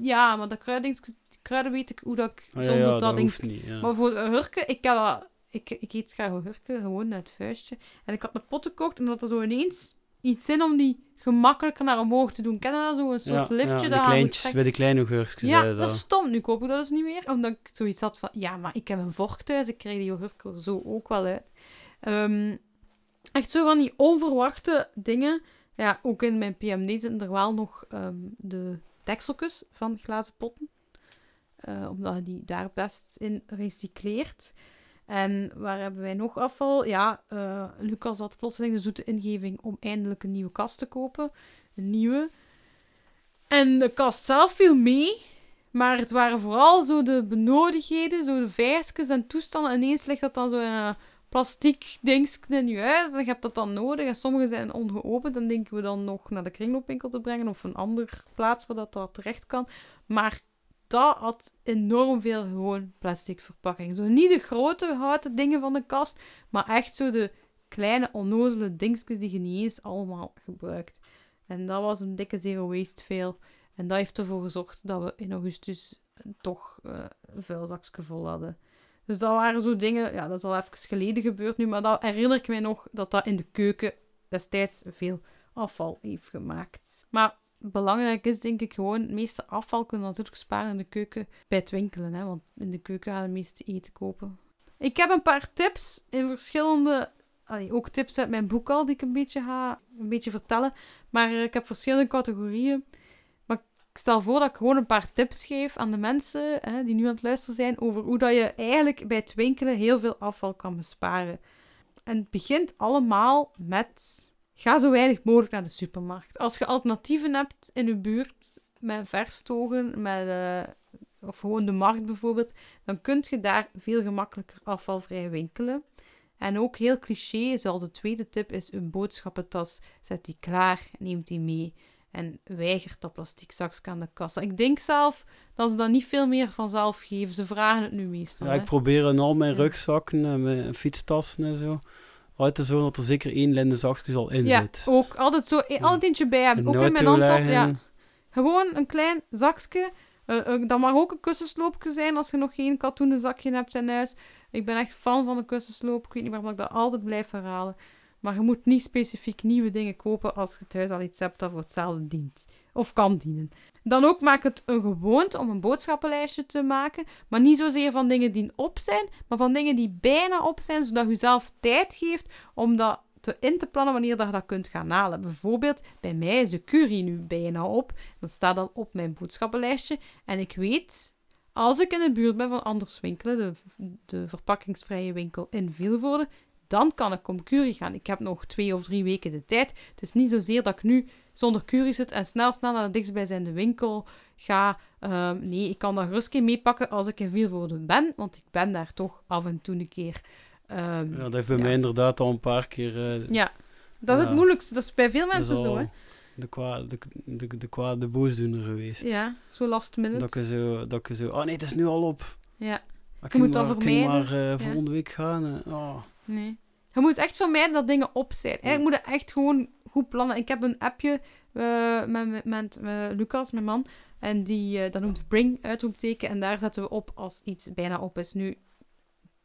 Speaker 2: ja, maar dat kruiden, kruiden weet ik hoe dat ik
Speaker 3: ja,
Speaker 2: zonder
Speaker 3: ja,
Speaker 2: dat,
Speaker 3: dat
Speaker 2: ding...
Speaker 3: hoeft niet. Ja.
Speaker 2: Maar voor hurken, ik, heb dat, ik, ik eet graag hurken, gewoon uit het vuistje. En ik had een pot gekocht, omdat er zo ineens iets in om die gemakkelijker naar omhoog te doen. Ken je dat? Zo'n soort
Speaker 3: ja,
Speaker 2: liftje moet
Speaker 3: kleintjes, bij de kleine gurkjes.
Speaker 2: Ja,
Speaker 3: zei
Speaker 2: dat stom. Nu koop ik dat dus niet meer. Omdat ik zoiets had van... Ja, maar ik heb een vork thuis. Ik krijg die er zo ook wel uit. Ehm, echt zo van die onverwachte dingen. Ja, ook in mijn PMD zitten er wel nog ehm, de dekseltjes van glazen potten. Eh, omdat je die daar best in recycleert. En waar hebben wij nog afval? Ja, eh, Lucas had plotseling de zoete ingeving om eindelijk een nieuwe kast te kopen. Een nieuwe. En de kast zelf viel mee. Maar het waren vooral zo de benodigdheden, zo de vijsjes en toestanden. Ineens ligt dat dan zo in een plastic dingetje in je huis. En je dat dan nodig. En sommige zijn ongeopend. Dan denken we dan nog naar de kringloopwinkel te brengen. Of een andere plaats waar dat, dat terecht kan. Maar dat had enorm veel gewoon plastic verpakking. Zo niet de grote houten dingen van de kast. Maar echt zo de kleine onnozele dingetjes die je niet eens allemaal gebruikt. En dat was een dikke zero waste fail. En dat heeft ervoor gezorgd dat we in augustus toch eh, een vol hadden. Dus dat waren zo dingen, ja, dat is al even geleden gebeurd nu, maar dat herinner ik mij nog dat dat in de keuken destijds veel afval heeft gemaakt. Maar belangrijk is denk ik gewoon, het meeste afval kunnen natuurlijk sparen in de keuken bij het winkelen, hè, want in de keuken gaan we het meeste eten kopen. Ik heb een paar tips in verschillende, ook tips uit mijn boek al, die ik een beetje ga een beetje vertellen. Maar eh, ik heb verschillende categorieën. Maar ik stel voor dat ik gewoon een paar tips geef aan de mensen hè, die nu aan het luisteren zijn over hoe dat je eigenlijk bij het winkelen heel veel afval kan besparen. En het begint allemaal met ga zo weinig mogelijk naar de supermarkt. Als je alternatieven hebt in je buurt met verstogen, met, eh, of gewoon de markt bijvoorbeeld, dan kun je daar veel gemakkelijker afvalvrij winkelen. En ook heel cliché is al de tweede tip is een boodschappentas. Zet die klaar, neemt die mee en weigert dat plastic zakje aan de kassa. Ik denk zelf dat ze dat niet veel meer vanzelf geven. Ze vragen het nu meestal.
Speaker 3: Ja,
Speaker 2: hè.
Speaker 3: ik probeer in al mijn rugzakken en mijn fietstassen en zo uit te zorgen dat er zeker één linnen zakje al in
Speaker 2: ja,
Speaker 3: zit.
Speaker 2: ook altijd zo, eh, altijd eentje bij hebben.
Speaker 3: Een
Speaker 2: Ook in mijn handtas. Ja. Gewoon een klein zakje. Eh, eh, dat mag ook een kussensloopje zijn als je nog geen katoenen zakje hebt in huis. Ik ben echt fan van een kussensloop. Ik weet niet waarom ik dat altijd blijf herhalen. Maar je moet niet specifiek nieuwe dingen kopen als je thuis al iets hebt dat voor hetzelfde dient. Of kan dienen. Dan ook maak het een gewoonte om een boodschappenlijstje te maken. Maar niet zozeer van dingen die op zijn, maar van dingen die bijna op zijn, zodat je zelf tijd geeft om dat te in te plannen wanneer dat je dat kunt gaan halen. Bijvoorbeeld, bij mij is de curry nu bijna op. Dat staat dan op mijn boodschappenlijstje. En ik weet, als ik in de buurt ben van Anders Winkelen, de, de verpakkingsvrije winkel in Vilvoorde, dan kan ik om curry gaan. Ik heb nog twee of drie weken de tijd. Het is niet zozeer dat ik nu zonder curry zit en snel, snel naar de dichtstbijzijnde winkel ga. Ehm, nee, ik kan dat gerust meepakken als ik in Vilvoorde ben, want ik ben daar toch af en toe een keer. Ehm,
Speaker 3: Ja, dat heeft bij
Speaker 2: ja.
Speaker 3: mij inderdaad al een paar keer... eh,
Speaker 2: Ja, dat is
Speaker 3: Ja.
Speaker 2: het moeilijkste. Dat is bij veel
Speaker 3: is
Speaker 2: mensen zo, hè.
Speaker 3: De, kwa, de, de, de kwade boosdoener geweest.
Speaker 2: Ja, zo last minute.
Speaker 3: Dat je zo... Dat je zo... Oh nee, het is nu al op.
Speaker 2: Ja,
Speaker 3: Maar
Speaker 2: Je moet
Speaker 3: maar,
Speaker 2: dat vermijden.
Speaker 3: maar eh,
Speaker 2: Ja.
Speaker 3: volgende week gaan. oh.
Speaker 2: nee. Je moet echt vermijden dat dingen op zijn. Eigenlijk moet je echt gewoon goed plannen. Ik heb een appje eh, met, met, met eh, Lucas, mijn man. En die, eh, dat noemt Bring, uitroepteken. En daar zetten we op als iets bijna op is. Nu,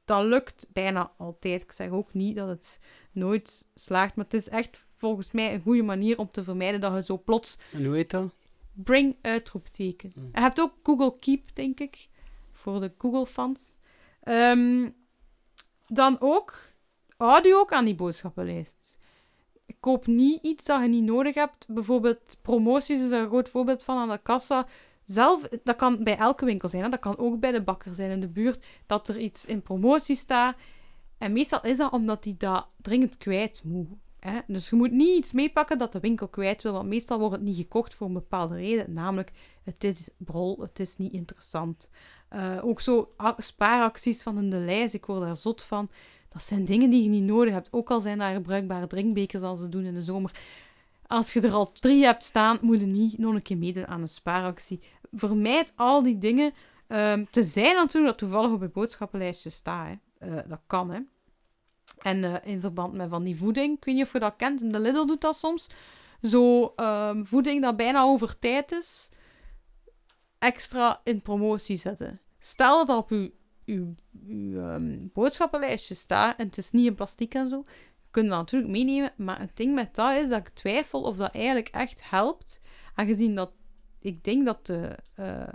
Speaker 2: dat lukt bijna altijd. Ik zeg ook niet dat het nooit slaagt. Maar het is echt volgens mij een goede manier om te vermijden dat je zo plots
Speaker 3: En hoe heet dat?
Speaker 2: Bring uitroepteken.
Speaker 3: Mm.
Speaker 2: Je hebt ook Google Keep, denk ik. Voor de Google-fans. Ehm, dan ook audio ook aan die boodschappenlijst. Koop niet iets dat je niet nodig hebt. Bijvoorbeeld promoties is een groot voorbeeld van aan de kassa. Zelf, dat kan bij elke winkel zijn. Hè? Dat kan ook bij de bakker zijn in de buurt. Dat er iets in promotie staat. En meestal is dat omdat die dat dringend kwijt moet. Hè? Dus je moet niet iets meepakken dat de winkel kwijt wil. Want meestal wordt het niet gekocht voor een bepaalde reden. Namelijk, het is brol, het is niet interessant. Eh, ook zo spaaracties van in de lijst. Ik word daar zot van. Dat zijn dingen die je niet nodig hebt. Ook al zijn daar bruikbare drinkbekers als ze doen in de zomer. Als je er al drie hebt staan, moet je niet nog een keer meedoen aan een spaaractie. Vermijd al die dingen. Ehm tenzij natuurlijk dat toevallig op je boodschappenlijstje staat. Eh, dat kan, hè. En eh, in verband met van die voeding, ik weet niet of je dat kent, de Lidl doet dat soms. Zo ehm, voeding dat bijna over tijd is, extra in promotie zetten. Stel dat op uw, uw, ehm, boodschappenlijstje staat en het is niet in plastic en zo, kunt dat natuurlijk meenemen. Maar het ding met dat is dat ik twijfel of dat eigenlijk echt helpt. Aangezien dat ik denk dat de, eh,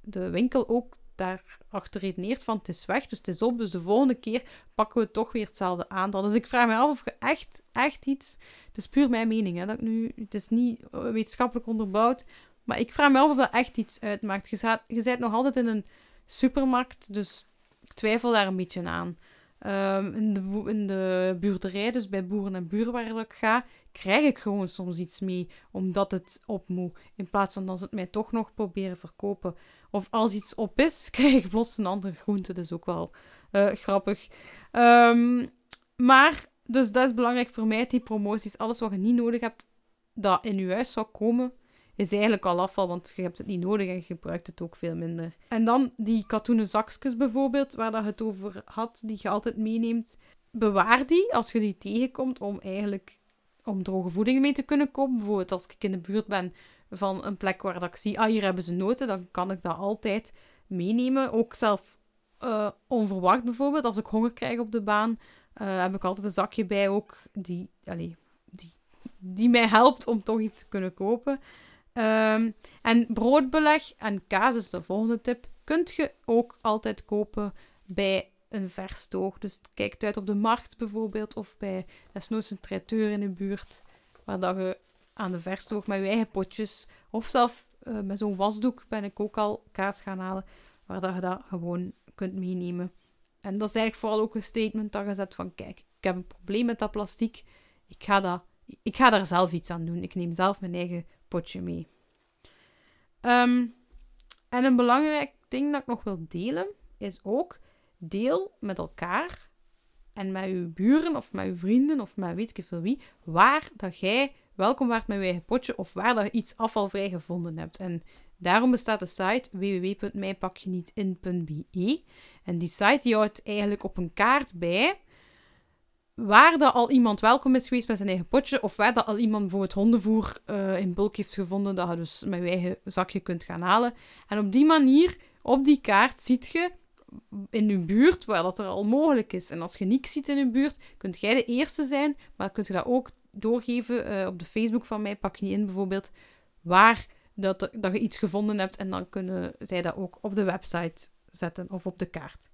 Speaker 2: de winkel ook daarachter redeneert van het is weg, dus het is op. Dus de volgende keer pakken we toch weer hetzelfde aantal. Dus ik vraag me af of je echt, echt iets... Het is puur mijn mening, hè, dat ik nu... Het is niet eh, wetenschappelijk onderbouwd, maar ik vraag me af of dat echt iets uitmaakt. Je, je bent nog altijd in een supermarkt, dus ik twijfel daar een beetje aan. Ehm, in, de, in de buurderij, dus bij boeren en buren waar ik ga, krijg ik gewoon soms iets mee, omdat het op moet. In plaats van dat ze het mij toch nog proberen verkopen. Of als iets op is, krijg ik plots een andere groente. Is ook wel eh, grappig. Ehm, maar, dus dat is belangrijk voor mij, die promoties. Alles wat je niet nodig hebt, dat in je huis zou komen, is eigenlijk al afval, want je hebt het niet nodig en je gebruikt het ook veel minder. En dan die katoenen zakjes bijvoorbeeld, waar dat het over had, die je altijd meeneemt. Bewaar die als je die tegenkomt om eigenlijk om droge voeding mee te kunnen kopen. Bijvoorbeeld als ik in de buurt ben van een plek waar dat ik zie, ah, hier hebben ze noten, dan kan ik dat altijd meenemen. Ook zelf eh, onverwacht bijvoorbeeld, als ik honger krijg op de baan, eh, heb ik altijd een zakje bij ook, die, allee, die, die mij helpt om toch iets te kunnen kopen. Ehm, en broodbeleg en kaas is de volgende tip. Kunt je ook altijd kopen bij een verstoog. Dus kijk uit op de markt bijvoorbeeld, of bij desnoods een traiteur in de buurt, waar dat je aan de verstoog met je eigen potjes, of zelf eh, met zo'n wasdoek ben ik ook al kaas gaan halen, waar dat je dat gewoon kunt meenemen. En dat is eigenlijk vooral ook een statement dat je zet van, kijk, ik heb een probleem met dat plastic, ik ga, dat, ik ga daar zelf iets aan doen. Ik neem zelf mijn eigen potje mee. Ehm, en een belangrijk ding dat ik nog wil delen, is ook deel met elkaar en met uw buren of met uw vrienden of met weet ik veel wie, waar dat jij welkom waart met je eigen potje of waar dat je iets afvalvrij gevonden hebt. En daarom bestaat de site www.mijpakjenietin.be en die site die houdt eigenlijk op een kaart bij waar dat al iemand welkom is geweest met zijn eigen potje, of waar dat al iemand bijvoorbeeld hondenvoer eh, in bulk heeft gevonden, dat je dus met je eigen zakje kunt gaan halen. En op die manier, op die kaart, ziet je in je buurt waar dat er al mogelijk is. En als je niks ziet in je buurt, kunt jij de eerste zijn, maar kunt je dat ook doorgeven eh, op de Facebook van mij, pak je in bijvoorbeeld, waar dat, dat je iets gevonden hebt. En dan kunnen zij dat ook op de website zetten of op de kaart.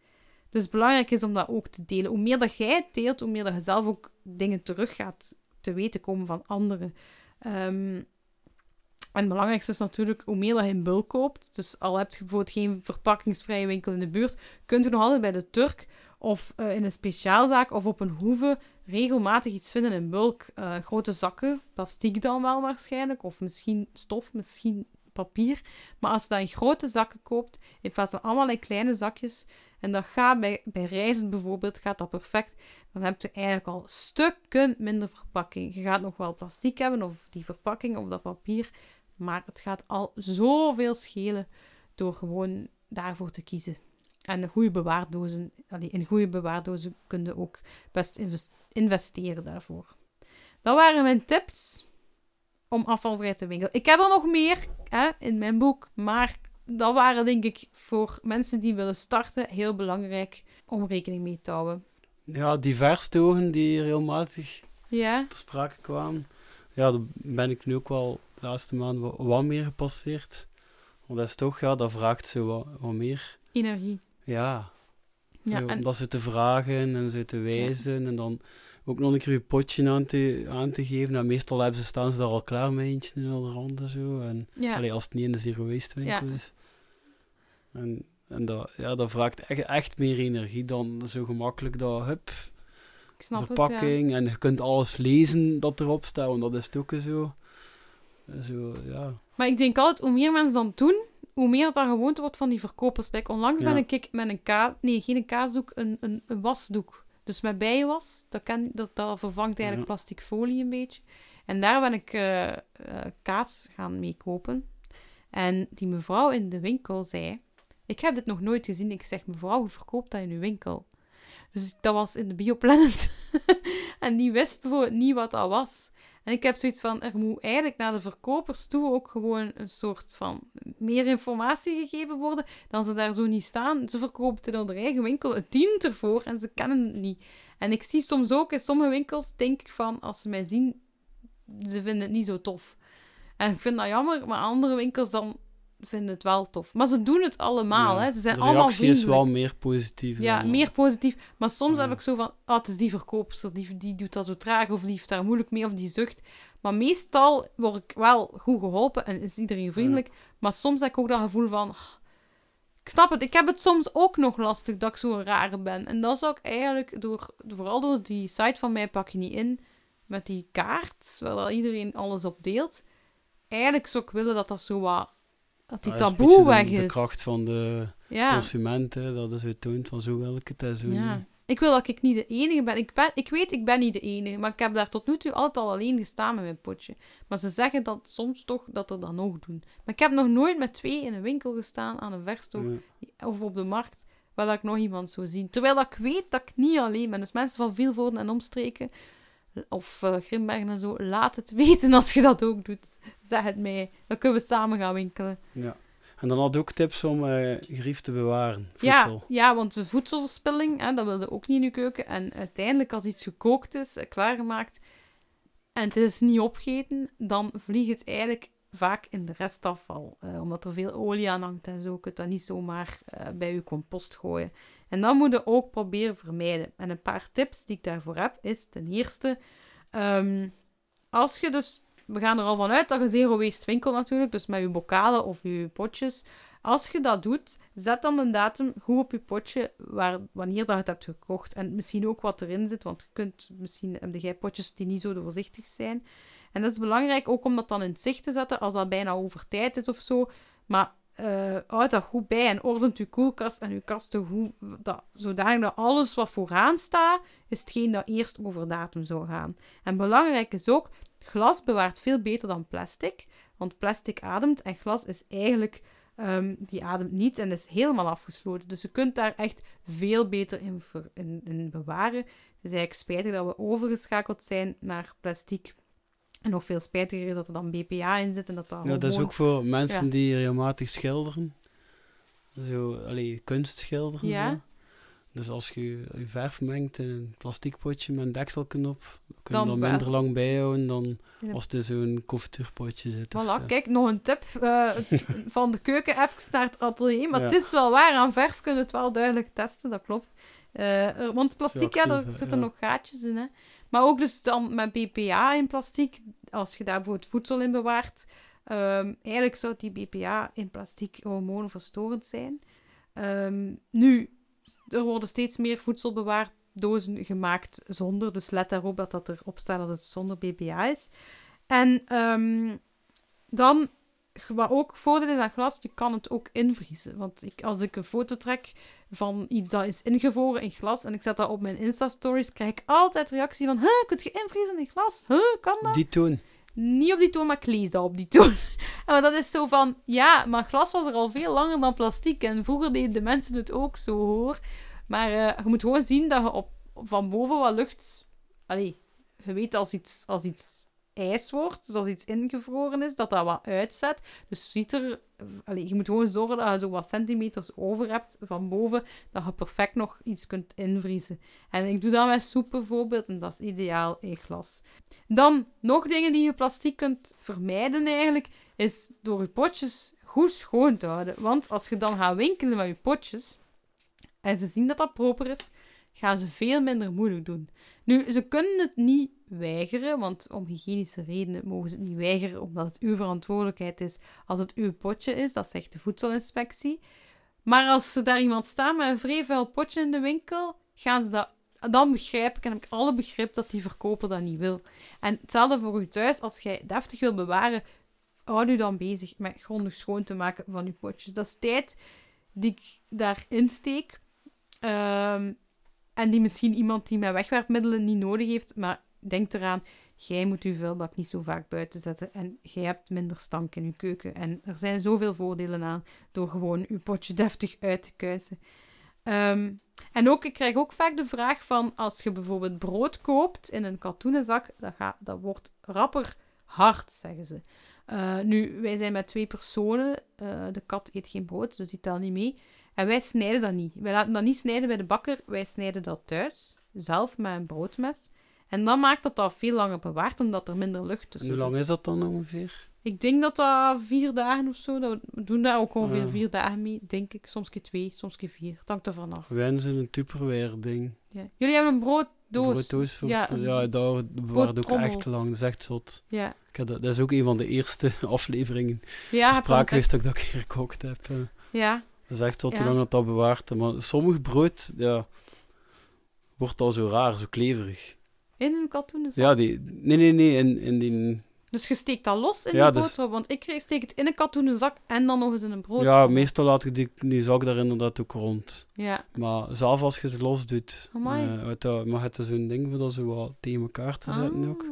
Speaker 2: Dus belangrijk is om dat ook te delen. Hoe meer dat jij het deelt, hoe meer dat je zelf ook dingen terug gaat te weten komen van anderen. Ehm, en het belangrijkste is natuurlijk, hoe meer dat je in bulk koopt, dus al heb je bijvoorbeeld geen verpakkingsvrije winkel in de buurt, kunt je nog altijd bij de Turk of eh, in een speciaalzaak of op een hoeve regelmatig iets vinden in bulk. Eh, grote zakken, plastic dan wel waarschijnlijk, of misschien stof, misschien papier. Maar als je dat in grote zakken koopt, in plaats van allemaal in kleine zakjes, en dat gaat bij, reizen bijvoorbeeld, gaat dat perfect, dan heb je eigenlijk al stukken minder verpakking. Je gaat nog wel plastic hebben, of die verpakking, of dat papier, maar het gaat al zoveel schelen door gewoon daarvoor te kiezen. En goede bewaardozen, in goede bewaardozen kun je ook best investeren daarvoor. Dat waren mijn tips om afvalvrij te winkelen. Ik heb er nog meer hè, in mijn boek, maar dat waren denk ik voor mensen die willen starten heel belangrijk om rekening mee te houden.
Speaker 3: Ja, divers togen die regelmatig
Speaker 2: ja.
Speaker 3: ter sprake kwamen. Ja, daar ben ik nu ook wel de laatste maand wat, wat meer gepasseerd. Want dat is toch, ja, dat vraagt zo wat, wat meer...
Speaker 2: Energie.
Speaker 3: Ja. ja en... Om ze te vragen en ze te wijzen en dan ook nog een keer je potje aan te, aan te geven. Meestal hebben ze, staan ze daar al klaar met eentje in de rand en zo. En, ja. als het niet in de zero waste winkel is. En, en dat, ja, dat vraagt echt, echt meer energie dan zo gemakkelijk dat, hup, verpakking.
Speaker 2: Het,
Speaker 3: ja. En je kunt alles lezen dat erop staat, want dat is ook zo. zo ja.
Speaker 2: Maar ik denk altijd, hoe meer mensen dan doen, hoe meer dat dan gewoonte wordt van die verkopers. Like, onlangs ben ik met een kaas, nee, geen kaasdoek, een, een, een wasdoek. Dus met bijenwas, dat, kan, dat, dat vervangt eigenlijk plastic folie een beetje. En daar ben ik uh, uh, kaas gaan mee kopen. En die mevrouw in de winkel zei: Ik heb dit nog nooit gezien. Ik zeg: Mevrouw, hoe verkoopt dat in uw winkel? Dus dat was in de Bioplanet. en die wist bijvoorbeeld niet wat dat was. En ik heb zoiets van, er moet eigenlijk naar de verkopers toe ook gewoon een soort van meer informatie gegeven worden, dan ze daar zo niet staan. Ze verkopen het in hun eigen winkel, het dient ervoor en ze kennen het niet. En ik zie soms ook in sommige winkels, denk ik van, als ze mij zien, ze vinden het niet zo tof. En ik vind dat jammer, maar andere winkels dan vinden het wel tof. Maar ze doen het allemaal. hè. Ze zijn
Speaker 3: de
Speaker 2: allemaal vriendelijk.
Speaker 3: is wel meer positief.
Speaker 2: Ja, meer positief. Maar soms heb ik zo van... Oh, het is die verkoopster. Die, die doet dat zo traag. Of die heeft daar moeilijk mee. Of die zucht. Maar meestal word ik wel goed geholpen. En is iedereen vriendelijk. Maar soms heb ik ook dat gevoel van... ik snap het. Ik heb het soms ook nog lastig dat ik zo'n rare ben. En dat zou ik eigenlijk... Door, vooral door die site van mij pak je niet in. Met die kaart. Waar iedereen alles op deelt. Eigenlijk zou ik willen dat dat zo wat dat die taboe weg is.
Speaker 3: De kracht van de ja. consumenten, dat is het toont van zo wil ik het en zo ja. niet.
Speaker 2: Ik wil dat ik niet de enige ben. Ik, ben. ik weet, ik ben niet de enige, maar ik heb daar tot nu toe altijd al alleen gestaan met mijn potje. Maar ze zeggen dat soms toch dat er dan nog doen. Maar ik heb nog nooit met twee in een winkel gestaan aan een verstok of op de markt, waar ik nog iemand zou zien. Terwijl dat ik weet dat ik niet alleen ben. Dus mensen van Vilvoorden en omstreken of uh, Grimbergen en zo, laat het weten als je dat ook doet. Zeg het mij. Dan kunnen we samen gaan winkelen.
Speaker 3: Ja. En dan had ook tips om uh, grief te bewaren.
Speaker 2: Voedsel. Ja, ja, want de voedselverspilling, hè, dat wilde ook niet in je keuken. En uiteindelijk, als iets gekookt is, eh, klaargemaakt, en het is niet opgegeten, dan vliegt het eigenlijk vaak in de restafval. Uh, omdat er veel olie aan hangt en zo. Je kunt dat niet zomaar uh, bij je compost gooien. En dat moet je ook proberen vermijden. En een paar tips die ik daarvoor heb, is ten eerste... Um, als je dus... We gaan er al vanuit dat je zero waste winkel natuurlijk, dus met je bokalen of je potjes. Als je dat doet, zet dan een datum goed op je potje waar, wanneer dat je het hebt gekocht. En misschien ook wat erin zit, want je kunt, misschien heb jij potjes die niet zo doorzichtig zijn. En dat is belangrijk ook om dat dan in zicht te zetten als dat bijna over tijd is of zo. Maar uh, houd dat goed bij en ordent uw koelkast en uw kasten goed, dat, zodanig dat alles wat vooraan staat, is hetgeen dat eerst over datum zou gaan. En belangrijk is ook, glas bewaart veel beter dan plastic, want plastic ademt en glas is eigenlijk, um, die ademt niet en is helemaal afgesloten. Dus je kunt daar echt veel beter in, in, in bewaren. Het is eigenlijk spijtig dat we overgeschakeld zijn naar plastic en nog veel spijtiger is dat er dan BPA in zit en dat dat
Speaker 3: Ja, dat is ook voor mensen die regelmatig schilderen. Zo, allee, kunst schilderen. Ja. Dus als je je verf mengt in een plastic potje met een dekselknop, kun je
Speaker 2: Dan
Speaker 3: minder lang bijhouden dan als het in zo'n confituurpotje zit. of
Speaker 2: Voilà,
Speaker 3: zo.
Speaker 2: kijk, nog een tip eh, van de keuken even naar het atelier. Maar
Speaker 3: Ja.
Speaker 2: het is wel waar, aan verf kun je het wel duidelijk testen, dat klopt. Eh, want plastic, ja, daar zitten nog gaatjes in. Hè. Maar ook dus dan met BPA in plastic, als je daar bijvoorbeeld voedsel in bewaart. ehm, eigenlijk zou die BPA in plastic hormoonverstorend zijn. Ehm, nu, er worden steeds meer voedselbewaardozen gemaakt zonder. Dus let daarop dat dat erop staat dat het zonder BPA is. En ehm, dan, wat ook voordeel is aan glas, je kan het ook invriezen. Want ik, als ik een foto trek van iets dat is ingevroren in glas en ik zet dat op mijn Insta-stories, krijg ik altijd reactie van, huh, kun je invriezen in glas? Huh, kan dat?
Speaker 3: Die toon.
Speaker 2: Niet op die toon, maar ik lees dat op die toon. Maar dat is zo van, ja, maar glas was er al veel langer dan plastic. En vroeger deden de mensen het ook zo, hoor. Maar eh, je moet gewoon zien dat je op, van boven wat lucht... Allee, je weet als iets, als iets ijs wordt, dus als iets ingevroren is, dat dat wat uitzet. Dus ziet er... Allee, je moet gewoon zorgen dat je zo wat centimeters over hebt van boven, dat je perfect nog iets kunt invriezen. En ik doe dat met soep bijvoorbeeld, en dat is ideaal in glas. Dan nog dingen die je plastic kunt vermijden eigenlijk, is door je potjes goed schoon te houden. Want als je dan gaat winkelen met je potjes en ze zien dat dat proper is, gaan ze veel minder moeilijk doen. Nu, ze kunnen het niet weigeren, want om hygiënische redenen mogen ze het niet weigeren, omdat het uw verantwoordelijkheid is als het uw potje is. Dat zegt de voedselinspectie. Maar als er daar iemand staat met een vrij vuil potje in de winkel, gaan ze dat dan begrijp ik en heb ik alle begrip dat die verkoper dat niet wil. En hetzelfde voor u thuis, als jij deftig wil bewaren, houd u dan bezig met grondig schoon te maken van uw potjes. Dat is tijd die ik daarin steek. Ehm, en die misschien iemand die met wegwerpmiddelen niet nodig heeft, maar denk eraan, jij moet uw vuilbak niet zo vaak buiten zetten en jij hebt minder stank in uw keuken. En er zijn zoveel voordelen aan door gewoon uw potje deftig uit te kuisen. Ehm, en ook, ik krijg ook vaak de vraag van, als je bijvoorbeeld brood koopt in een katoenen zak, dat, dat wordt rapper hard, zeggen ze. Eh, nu, wij zijn met twee personen, eh, de kat eet geen brood, dus die telt niet mee. En wij snijden dat niet. Wij laten dat niet snijden bij de bakker, wij snijden dat thuis, zelf met een broodmes. En dan maakt dat dat veel langer bewaard, omdat er minder lucht
Speaker 3: En
Speaker 2: tussen
Speaker 3: hoe lang is dat dan ongeveer?
Speaker 2: Ik denk dat dat vier dagen of zo, dat we doen daar ook ongeveer
Speaker 3: Ja.
Speaker 2: vier dagen mee, denk ik. Soms keer twee, soms keer vier. Het hangt er vanaf.
Speaker 3: Wij hebben zo'n Tupperware ding.
Speaker 2: Ja. Jullie hebben een brooddoos.
Speaker 3: Brooddoos voor
Speaker 2: Ja,
Speaker 3: ja,
Speaker 2: een
Speaker 3: ja, daar bewaart ook echt lang. Dat is echt zot.
Speaker 2: Ja,
Speaker 3: Ik heb dat, dat is ook een van de eerste afleveringen.
Speaker 2: ja
Speaker 3: Spraak
Speaker 2: dat
Speaker 3: dat ik dat een keer gekookt heb. eh.
Speaker 2: Ja,
Speaker 3: Dat is echt
Speaker 2: Ja.
Speaker 3: hoe lang dat dat bewaart. Maar sommig brood, ja, wordt al zo raar, zo kleverig.
Speaker 2: in een katoenen zak.
Speaker 3: Ja, die, nee, nee, nee, in, in die...
Speaker 2: Dus je steekt dat los in
Speaker 3: Ja,
Speaker 2: die
Speaker 3: dus-
Speaker 2: boterham. Want ik steek het in een katoenen zak en dan nog eens in een brood.
Speaker 3: Ja, meestal laat ik die, die zak daar inderdaad ook rond.
Speaker 2: Ja,
Speaker 3: Maar zelf als je het los doet, eh, uit maar het zo'n ding voor dat zo wat tegen elkaar te zetten
Speaker 2: Ah.
Speaker 3: ook.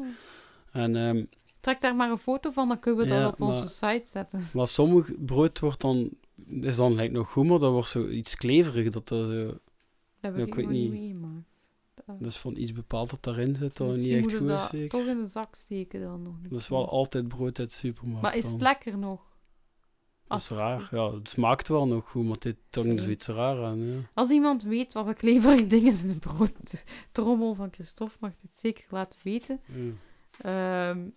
Speaker 3: En, ehm,
Speaker 2: Trek daar maar een foto van, dan kunnen we
Speaker 3: Ja,
Speaker 2: dat op onze
Speaker 3: maar-
Speaker 2: site zetten.
Speaker 3: maar sommig brood wordt dan, is dan lijkt nog goed, maar dat wordt zo iets kleverig. Dat er zo,
Speaker 2: Dat
Speaker 3: Ja,
Speaker 2: ik,
Speaker 3: weet
Speaker 2: niet
Speaker 3: niet.
Speaker 2: Dat-
Speaker 3: dat is van iets bepaald dat daarin zit, dat niet echt goed is. zeker.
Speaker 2: toch in de zak steken dan nog. een
Speaker 3: Dat is wel altijd brood uit de supermarkt.
Speaker 2: Maar is het
Speaker 3: dan.
Speaker 2: lekker nog?
Speaker 3: Dat is
Speaker 2: Als-
Speaker 3: raar. Ja, het smaakt wel nog goed, maar dit
Speaker 2: Vreemd.
Speaker 3: zoiets raar aan. Ja.
Speaker 2: Als iemand weet wat een kleverig ding is in de broodtrommel van Christophe, mag dit zeker laten weten.
Speaker 3: Ja.
Speaker 2: Ehm,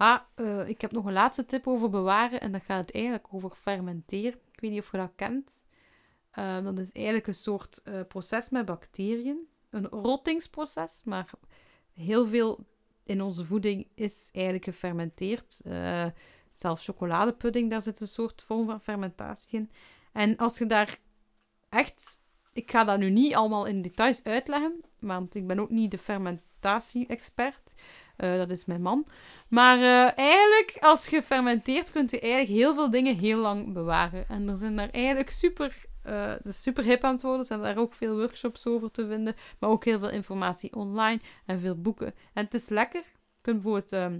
Speaker 2: ah, eh, ik heb nog een laatste tip over bewaren en dat gaat eigenlijk over fermenteren. Ik weet niet of je dat kent. Ehm, dat is eigenlijk een soort eh, proces met bacteriën. Een rottingsproces, maar heel veel in onze voeding is eigenlijk gefermenteerd. Eh, zelfs chocoladepudding, daar zit een soort vorm van fermentatie in. En als je daar echt... Ik ga dat nu niet allemaal in details uitleggen, want ik ben ook niet de fermentatie-expert. Eh, dat is mijn man. Maar eh, eigenlijk, als je fermenteert, kunt je eigenlijk heel veel dingen heel lang bewaren. En er zijn daar eigenlijk super... is super hip aan het worden. Er zijn daar ook veel workshops over te vinden. Maar ook heel veel informatie online en veel boeken. En het is lekker. Je kunt bijvoorbeeld ehm,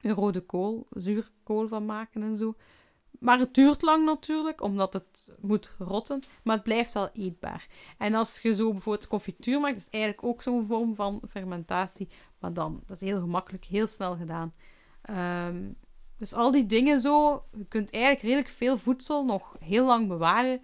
Speaker 2: een rode kool, zuurkool van maken en zo. Maar het duurt lang natuurlijk, omdat het moet rotten. Maar het blijft wel eetbaar. En als je zo bijvoorbeeld confituur maakt, is eigenlijk ook zo'n vorm van fermentatie. Maar dan, dat is heel gemakkelijk, heel snel gedaan. Ehm, dus al die dingen zo, je kunt eigenlijk redelijk veel voedsel nog heel lang bewaren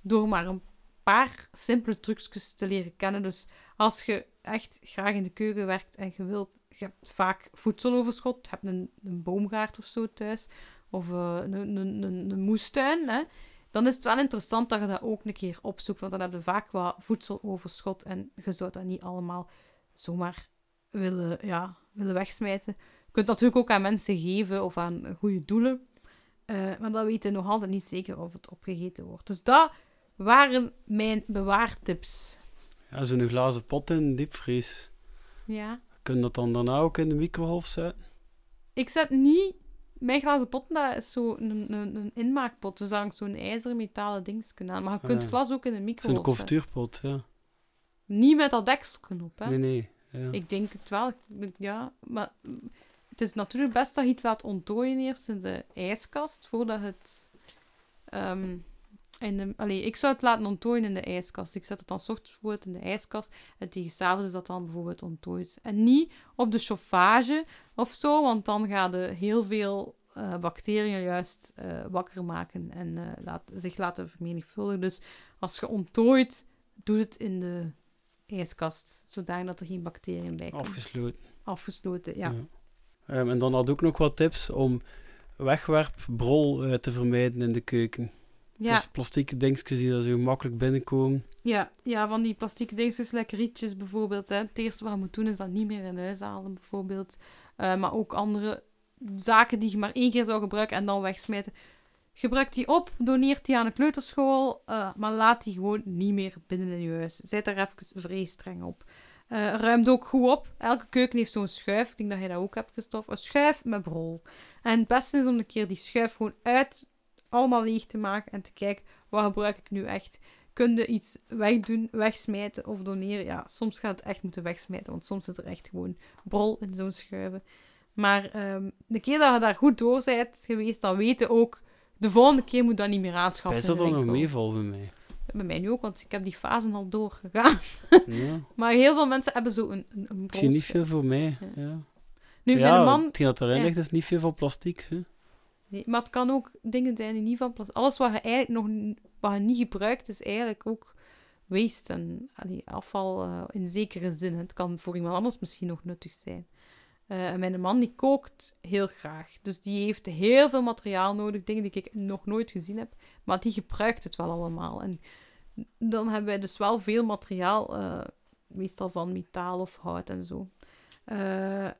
Speaker 2: door maar een paar simpele trucjes te leren kennen. Dus als je echt graag in de keuken werkt en je wilt, je hebt vaak voedseloverschot, je hebt een, een boomgaard of zo thuis, of uh, een, een, een, een, moestuin, hè, dan is het wel interessant dat je dat ook een keer opzoekt, want dan heb je vaak wat voedseloverschot en je zou dat niet allemaal zomaar willen, ja, willen wegsmijten. Je kunt natuurlijk ook aan mensen geven of aan goede doelen, uh, maar dan weten nog altijd niet zeker of het opgegeten wordt. Dus dat waren mijn bewaartips.
Speaker 3: Ja, zo'n glazen pot in de diepvries.
Speaker 2: Ja.
Speaker 3: Kun je dat dan daarna ook in de microgolf zetten?
Speaker 2: Ik zet niet... Mijn glazen pot, dat is zo een, een, een inmaakpot. Dus daar zo'n ijzeren metalen dingetje aan. Maar je kunt
Speaker 3: Ah, ja.
Speaker 2: glas ook in de microgolf
Speaker 3: Zo'n confituurpot, ja.
Speaker 2: Niet met dat dekselknop, hè.
Speaker 3: Nee, nee. Ja.
Speaker 2: Ik denk het wel. Ja, maar mm, het is natuurlijk best dat je iets laat onttooien eerst in de ijskast, voordat het... ehm, in de, ik zou het laten onttooien in de ijskast. Ik zet het dan ochtends in de ijskast en tegen s'avonds is dat dan bijvoorbeeld onttooid. En niet op de chauffage of zo, want dan gaan er heel veel eh, bacteriën juist eh, wakker maken en eh, laat, zich laten vermenigvuldigen. Dus als je onttooit, doe het in de ijskast, zodat er geen bacteriën bij komen.
Speaker 3: Afgesloten.
Speaker 2: Afgesloten, ja.
Speaker 3: Ehm, en dan had ik ook nog wat tips om wegwerpbrol eh, te vermijden in de keuken.
Speaker 2: Ja,
Speaker 3: Dus plastieke dingetjes die daar zo makkelijk binnenkomen.
Speaker 2: ja, ja, van die plastieke dingetjes, lekker rietjes bijvoorbeeld. Hè. Het eerste wat je moet doen is dat niet meer in huis halen, bijvoorbeeld. Eh, maar ook andere zaken die je maar één keer zou gebruiken en dan wegsmijten. Gebruik die op, doneer die aan een kleuterschool, eh, maar laat die gewoon niet meer binnen in je huis. Zet daar even vrij streng op. Eh ruimt ook goed op. Elke keuken heeft zo'n schuif. Ik denk dat jij dat ook hebt, Christophe. Een schuif met brol. En het beste is om een keer die schuif gewoon uit, allemaal leeg te maken en te kijken, wat gebruik ik nu echt? Kun je iets wegdoen, wegsmijten of doneren? Ja, soms gaat het echt moeten wegsmijten, want soms zit er echt gewoon brol in zo'n schuiven. Maar ehm, de keer dat je daar goed door bent geweest, dan weten ook, de volgende keer moet dat niet meer aanschaffen.
Speaker 3: Is dat dan nog meeval bij mij?
Speaker 2: Bij mij nu ook, want ik heb die fasen al doorgegaan.
Speaker 3: Ja.
Speaker 2: Maar heel veel mensen hebben zo een, een, een
Speaker 3: Ik zie niet veel voor mij.
Speaker 2: Ja.
Speaker 3: Ja,
Speaker 2: Nu,
Speaker 3: ja
Speaker 2: mijn man...
Speaker 3: hetgeen dat erin
Speaker 2: ja.
Speaker 3: ligt is niet veel van plastic. Hè?
Speaker 2: Nee, maar het kan ook dingen zijn die niet van plastic... Alles wat je eigenlijk nog wat je niet gebruikt, is eigenlijk ook waste en allee, afval eh, in zekere zin. Het kan voor iemand anders misschien nog nuttig zijn. Eh, mijn man die kookt heel graag. Dus die heeft heel veel materiaal nodig, dingen die ik nog nooit gezien heb. Maar die gebruikt het wel allemaal. En dan hebben wij dus wel veel materiaal, eh, meestal van metaal of hout en zo. Eh,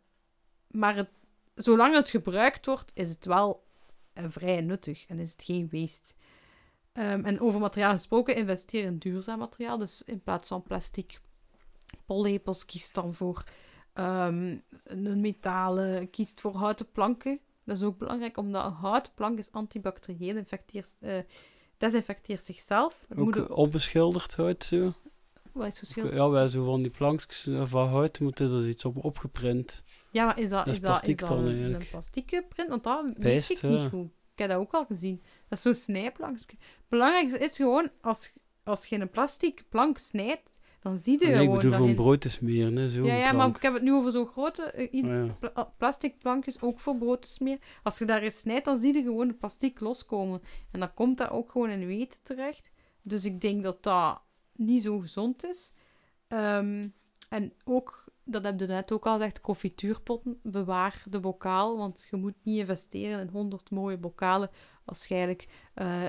Speaker 2: maar zolang het gebruikt wordt, is het wel vrij nuttig en is het geen waste. Ehm, en over materiaal gesproken, investeer in duurzaam materiaal. Dus in plaats van plastic pollepels, kies dan voor ehm, een metalen, kiest voor houten planken. Dat is ook belangrijk, omdat een houten plank is antibacterieel, infecteert, eh, desinfecteert zichzelf. Het moet
Speaker 3: Ook onbeschilderd hout zo.
Speaker 2: wat is?
Speaker 3: Ja, wij zo van die plankjes eh, van hout moeten er dus iets op opgeprint.
Speaker 2: Ja, maar is dat,
Speaker 3: Dat is
Speaker 2: is dat, is dat
Speaker 3: dan
Speaker 2: een, een plastieke print? Want dat weet
Speaker 3: Best,
Speaker 2: ik
Speaker 3: ja.
Speaker 2: niet goed. Ik heb dat ook al gezien. Dat is zo'n snijplankje. Het belangrijkste is gewoon, als, als je een plastic plank snijdt, dan zie je
Speaker 3: Nee, ik
Speaker 2: gewoon
Speaker 3: bedoel voor een brood te smeren. Hè, zo
Speaker 2: Ja, ja, maar ik heb het nu over zo'n grote eh,
Speaker 3: Oh, ja.
Speaker 2: pla- ah, plastic plankjes, ook voor brood te smeren. Als je daarin snijdt, dan zie je gewoon de plastic loskomen. En dan komt dat ook gewoon in weten terecht. Dus ik denk dat dat niet zo gezond is. Ehm, en ook, dat heb je net ook al gezegd, confituurpotten. Bewaar de bokaal, want je moet niet investeren in honderd mooie bokalen. Waarschijnlijk, eh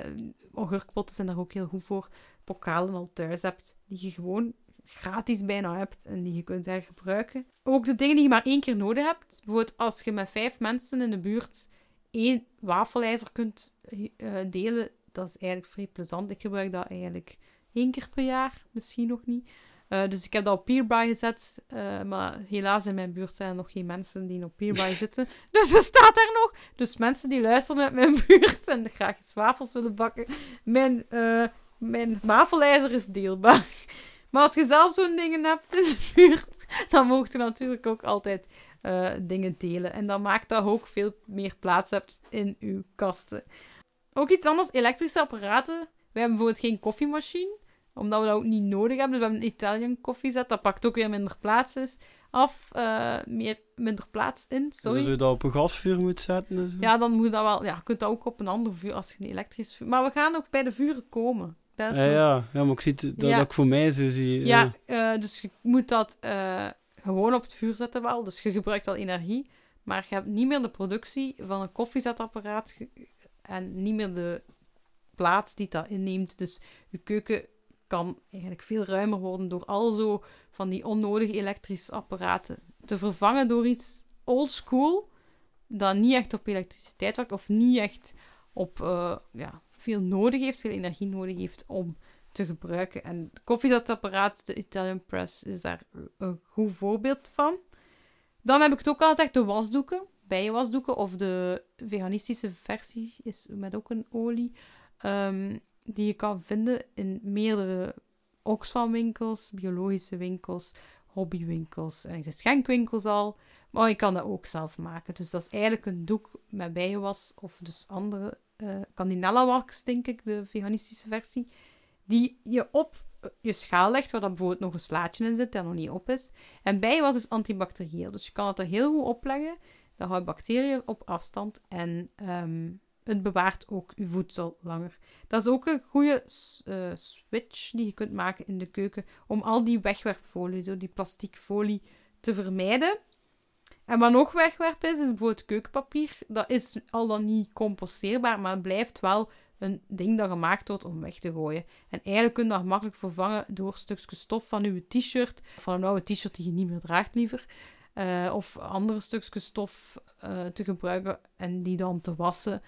Speaker 2: augurkpotten zijn daar ook heel goed voor. Bokalen al thuis hebt, die je gewoon gratis bijna hebt en die je kunt hergebruiken. Ook de dingen die je maar één keer nodig hebt. Bijvoorbeeld als je met vijf mensen in de buurt één wafelijzer kunt eh, delen, dat is eigenlijk vrij plezant. Ik gebruik dat eigenlijk één keer per jaar, misschien nog niet. Eh, dus ik heb dat op Peerby gezet, eh, maar helaas in mijn buurt zijn er nog geen mensen die op Peerby zitten. Dus dat staat daar nog. Dus mensen die luisteren uit mijn buurt en graag iets wafels willen bakken, mijn, eh, mijn wafelijzer is deelbaar. Maar als je zelf zo'n dingen hebt in de buurt, dan mocht je natuurlijk ook altijd eh, dingen delen. En dan maakt dat je ook veel meer plaats hebt in je kasten. Ook iets anders, elektrische apparaten. Wij hebben bijvoorbeeld geen koffiemachine, omdat we dat ook niet nodig hebben. Dus we hebben een Italian koffiezet, dat pakt ook weer minder plaats dus af, eh, meer, minder plaats in, sorry.
Speaker 3: Dus als je dat op een gasvuur moet zetten.
Speaker 2: Ja, dan moet dat wel. Ja, je kunt dat ook op een ander vuur als je een elektrisch vuur. Maar we gaan nog bij de vuren komen.
Speaker 3: Ja,
Speaker 2: nog-
Speaker 3: ja, ja, maar ik zie het, dat,
Speaker 2: Ja.
Speaker 3: ik voor mij zo zie.
Speaker 2: Ja, eh, dus je moet dat eh, gewoon op het vuur zetten wel. Dus je gebruikt al energie, maar je hebt niet meer de productie van een koffiezetapparaat en niet meer de plaats die dat inneemt. Dus je keuken kan eigenlijk veel ruimer worden door al zo van die onnodige elektrische apparaten te vervangen door iets oldschool dat niet echt op elektriciteit werkt of niet echt op eh, ja, veel nodig heeft, veel energie nodig heeft om te gebruiken. En het koffiezetapparaat, de Italian Press, is daar een goed voorbeeld van. Dan heb ik het ook al gezegd, de wasdoeken, bijenwasdoeken, of de veganistische versie is met ook een olie, ehm, die je kan vinden in meerdere Oxfam-winkels, biologische winkels, hobbywinkels en geschenkwinkels al. Maar je kan dat ook zelf maken. Dus dat is eigenlijk een doek met bijenwas of dus andere eh Candinella wax, denk ik, de veganistische versie die je op je schaal legt, waar dan bijvoorbeeld nog een slaatje in zit dat nog niet op is. En bijenwas is antibacterieel, dus je kan het er heel goed opleggen. Dan houdt bacteriën op afstand en ehm, het bewaart ook je voedsel langer. Dat is ook een goede eh, switch die je kunt maken in de keuken om al die wegwerpfolie, zo die plasticfolie, te vermijden. En wat nog wegwerp is, is bijvoorbeeld keukenpapier. Dat is al dan niet composteerbaar, maar het blijft wel een ding dat gemaakt wordt om weg te gooien. En eigenlijk kun je dat gemakkelijk vervangen door stukjes stof van uw t-shirt, van een oude t-shirt die je niet meer draagt liever, eh, of andere stukjes stof eh, te gebruiken en die dan te wassen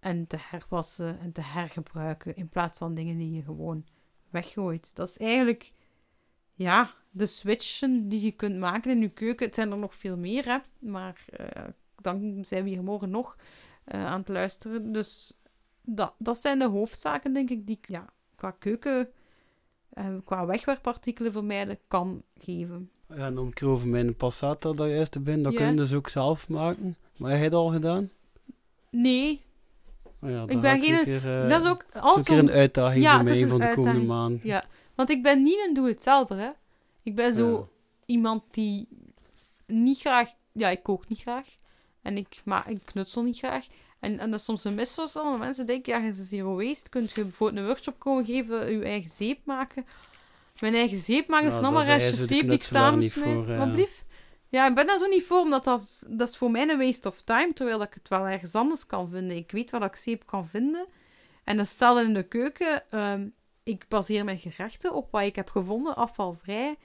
Speaker 2: en te herwassen en te hergebruiken in plaats van dingen die je gewoon weggooit. Dat is eigenlijk, ja, de switchen die je kunt maken in je keuken. Het zijn er nog veel meer, hè, maar eh, dan zijn we hier morgen nog eh, aan het luisteren. Dus dat, dat zijn de hoofdzaken, denk ik, die ik ja, qua keuken en qua wegwerpartikelen vermijden kan geven.
Speaker 3: Ja, en dan keer over mijn Passata dat juist ben, dat
Speaker 2: Ja.
Speaker 3: kun je dus ook zelf maken. Maar heb je dat al gedaan?
Speaker 2: Nee,
Speaker 3: Oh ja,
Speaker 2: Ik ben geen-
Speaker 3: keer, eh,
Speaker 2: dat is ook
Speaker 3: dat
Speaker 2: altijd
Speaker 3: een uitdaging
Speaker 2: Ja,
Speaker 3: voor mij van de komende
Speaker 2: uitdaging.
Speaker 3: maand.
Speaker 2: Ja, want ik ben niet een doe-het-zelver, hè. Ik ben zo
Speaker 3: Ja.
Speaker 2: iemand die niet graag... Ja, ik kook niet graag. En ik, maar ik knutsel niet graag. En, en dat is soms een misverstand. want Mensen denken, ja, je is zero waste. Kunt je bijvoorbeeld een workshop komen geven, je eigen zeep maken. Mijn eigen zeep maken
Speaker 3: Ja,
Speaker 2: is maar restjes
Speaker 3: ze de
Speaker 2: zeep die ik
Speaker 3: voor, ja.
Speaker 2: Wat? Ja, ik ben daar zo niet voor, omdat dat, dat is voor mij een waste of time, terwijl ik het wel ergens anders kan vinden. Ik weet waar ik zeep kan vinden. En dat stel in de keuken. ehm, ik baseer mijn gerechten op wat ik heb gevonden, afvalvrij.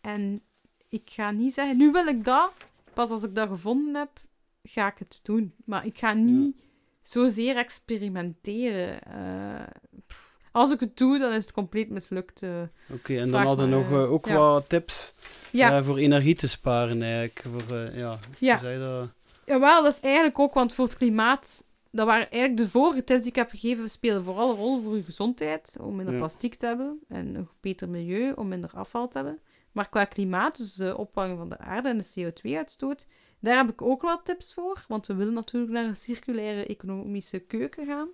Speaker 2: En ik ga niet zeggen, nu wil ik dat. Pas als ik dat gevonden heb, ga ik het doen. Maar ik ga niet zozeer experimenteren. Eh, als ik het doe, dan is het compleet mislukt. eh.
Speaker 3: Oké, en dan hadden we nog
Speaker 2: eh,
Speaker 3: ook
Speaker 2: ja.
Speaker 3: wat tips
Speaker 2: ja,
Speaker 3: voor energie te sparen eigenlijk. Voor, ja,
Speaker 2: Ja.
Speaker 3: zei dat?
Speaker 2: Jawel, dat is eigenlijk ook, want voor het klimaat... Dat waren eigenlijk de vorige tips die ik heb gegeven, spelen vooral een rol voor je gezondheid. Om minder
Speaker 3: Ja.
Speaker 2: plastic te hebben en een beter milieu, om minder afval te hebben. Maar qua klimaat, dus de opwarming van de aarde en de CO2-uitstoot, daar heb ik ook wat tips voor. Want we willen natuurlijk naar een circulaire economische keuken gaan.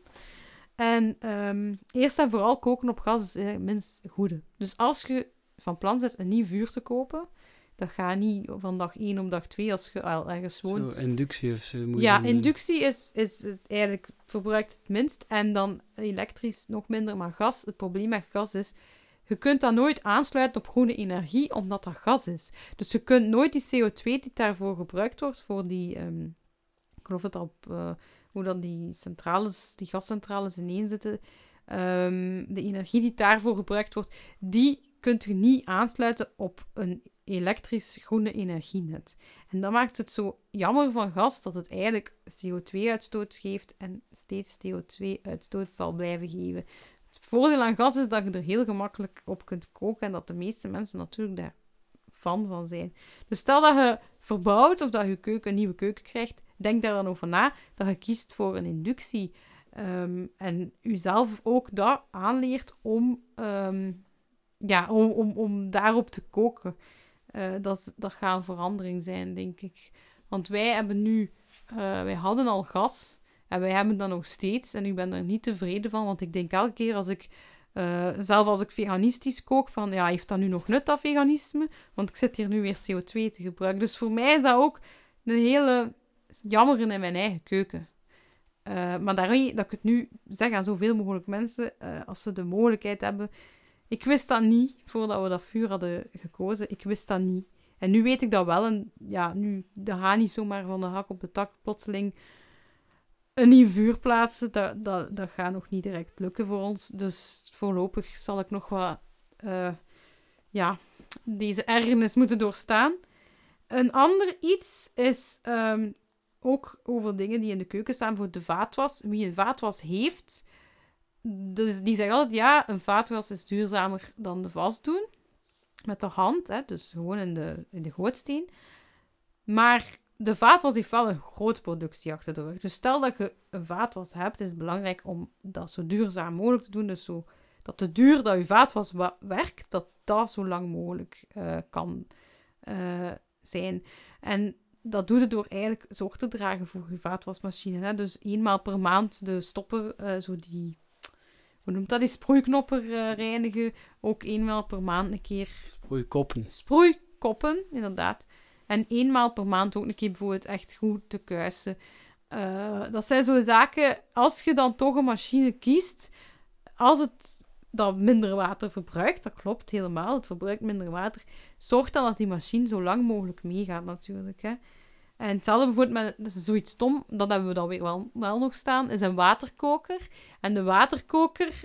Speaker 2: En ehm, eerst en vooral koken op gas is het minst goede. Dus als je van plan bent een nieuw vuur te kopen, dat gaat niet van dag 1 op dag 2 als je al ergens woont.
Speaker 3: Zo, inductie of zo. moet
Speaker 2: Ja, inductie is, is het eigenlijk verbruikt het minst. En dan elektrisch nog minder, maar gas. Het probleem met gas is, je kunt dat nooit aansluiten op groene energie, omdat dat gas is. Dus je kunt nooit die CO2 die daarvoor gebruikt wordt, voor die, ehm, ik geloof het op, eh, hoe dan die centrales, die gascentrales ineen zitten, ehm, de energie die daarvoor gebruikt wordt, die kunt je niet aansluiten op een elektrisch groene energienet. En dat maakt het zo jammer van gas dat het eigenlijk CO2-uitstoot geeft en steeds CO2-uitstoot zal blijven geven. Het voordeel aan gas is dat je er heel gemakkelijk op kunt koken en dat de meeste mensen natuurlijk daar fan van zijn. Dus stel dat je verbouwt of dat je keuken, een nieuwe keuken krijgt, denk daar dan over na dat je kiest voor een inductie. Ehm, en jezelf ook dat aanleert om, ehm, ja, om, om, om daarop te koken. Eh, dat, dat gaat een verandering zijn, denk ik. Want wij hebben nu, eh, wij hadden al gas en wij hebben dat nog steeds. En ik ben er niet tevreden van, want ik denk elke keer als ik, eh, zelf als ik veganistisch kook, van ja, heeft dat nu nog nut, dat veganisme? Want ik zit hier nu weer CO2 te gebruiken. Dus voor mij is dat ook een hele jammer in mijn eigen keuken. Maar daarmee dat ik het nu zeg aan zoveel mogelijk mensen, als ze de mogelijkheid hebben. Ik wist dat niet voordat we dat vuur hadden gekozen. Ik wist dat niet. En nu weet ik dat wel. En ja, nu dat gaat niet zomaar van de hak op de tak plotseling een nieuw vuur plaatsen. Dat, dat, dat gaat nog niet direct lukken voor ons. Dus voorlopig zal ik nog wat eh, ja, deze ergernis moeten doorstaan. Een ander iets is ehm, ook over dingen die in de keuken staan voor de vaatwas. Wie een vaatwas heeft, dus die zegt altijd, ja, een vaatwas is duurzamer dan de was doen. Met de hand, hè, dus gewoon in de, in de gootsteen. Maar de vaatwas heeft wel een grote productie achter de rug. Dus stel dat je een vaatwas hebt, is het belangrijk om dat zo duurzaam mogelijk te doen. Dus zo, dat de duur dat je vaatwas werkt, dat dat zo lang mogelijk uh, kan uh, zijn. En dat doe je door eigenlijk zorg te dragen voor je vaatwasmachine. Hè? Dus eenmaal per maand de stopper, uh, zo die, hoe noemt dat, die sproeiknopper uh, reinigen. Ook eenmaal per maand een keer...
Speaker 3: Sproeikoppen.
Speaker 2: Sproeikoppen, inderdaad. En eenmaal per maand ook een keer bijvoorbeeld echt goed te kuisen. Uh, dat zijn zo zaken, als je dan toch een machine kiest, als het dat minder water verbruikt. Dat klopt helemaal. Het verbruikt minder water. Zorg dan dat die machine zo lang mogelijk meegaat, natuurlijk. Hè. En hetzelfde bijvoorbeeld met, zoiets stom, dat hebben we dan weer wel, wel nog staan, is een waterkoker. En de waterkoker,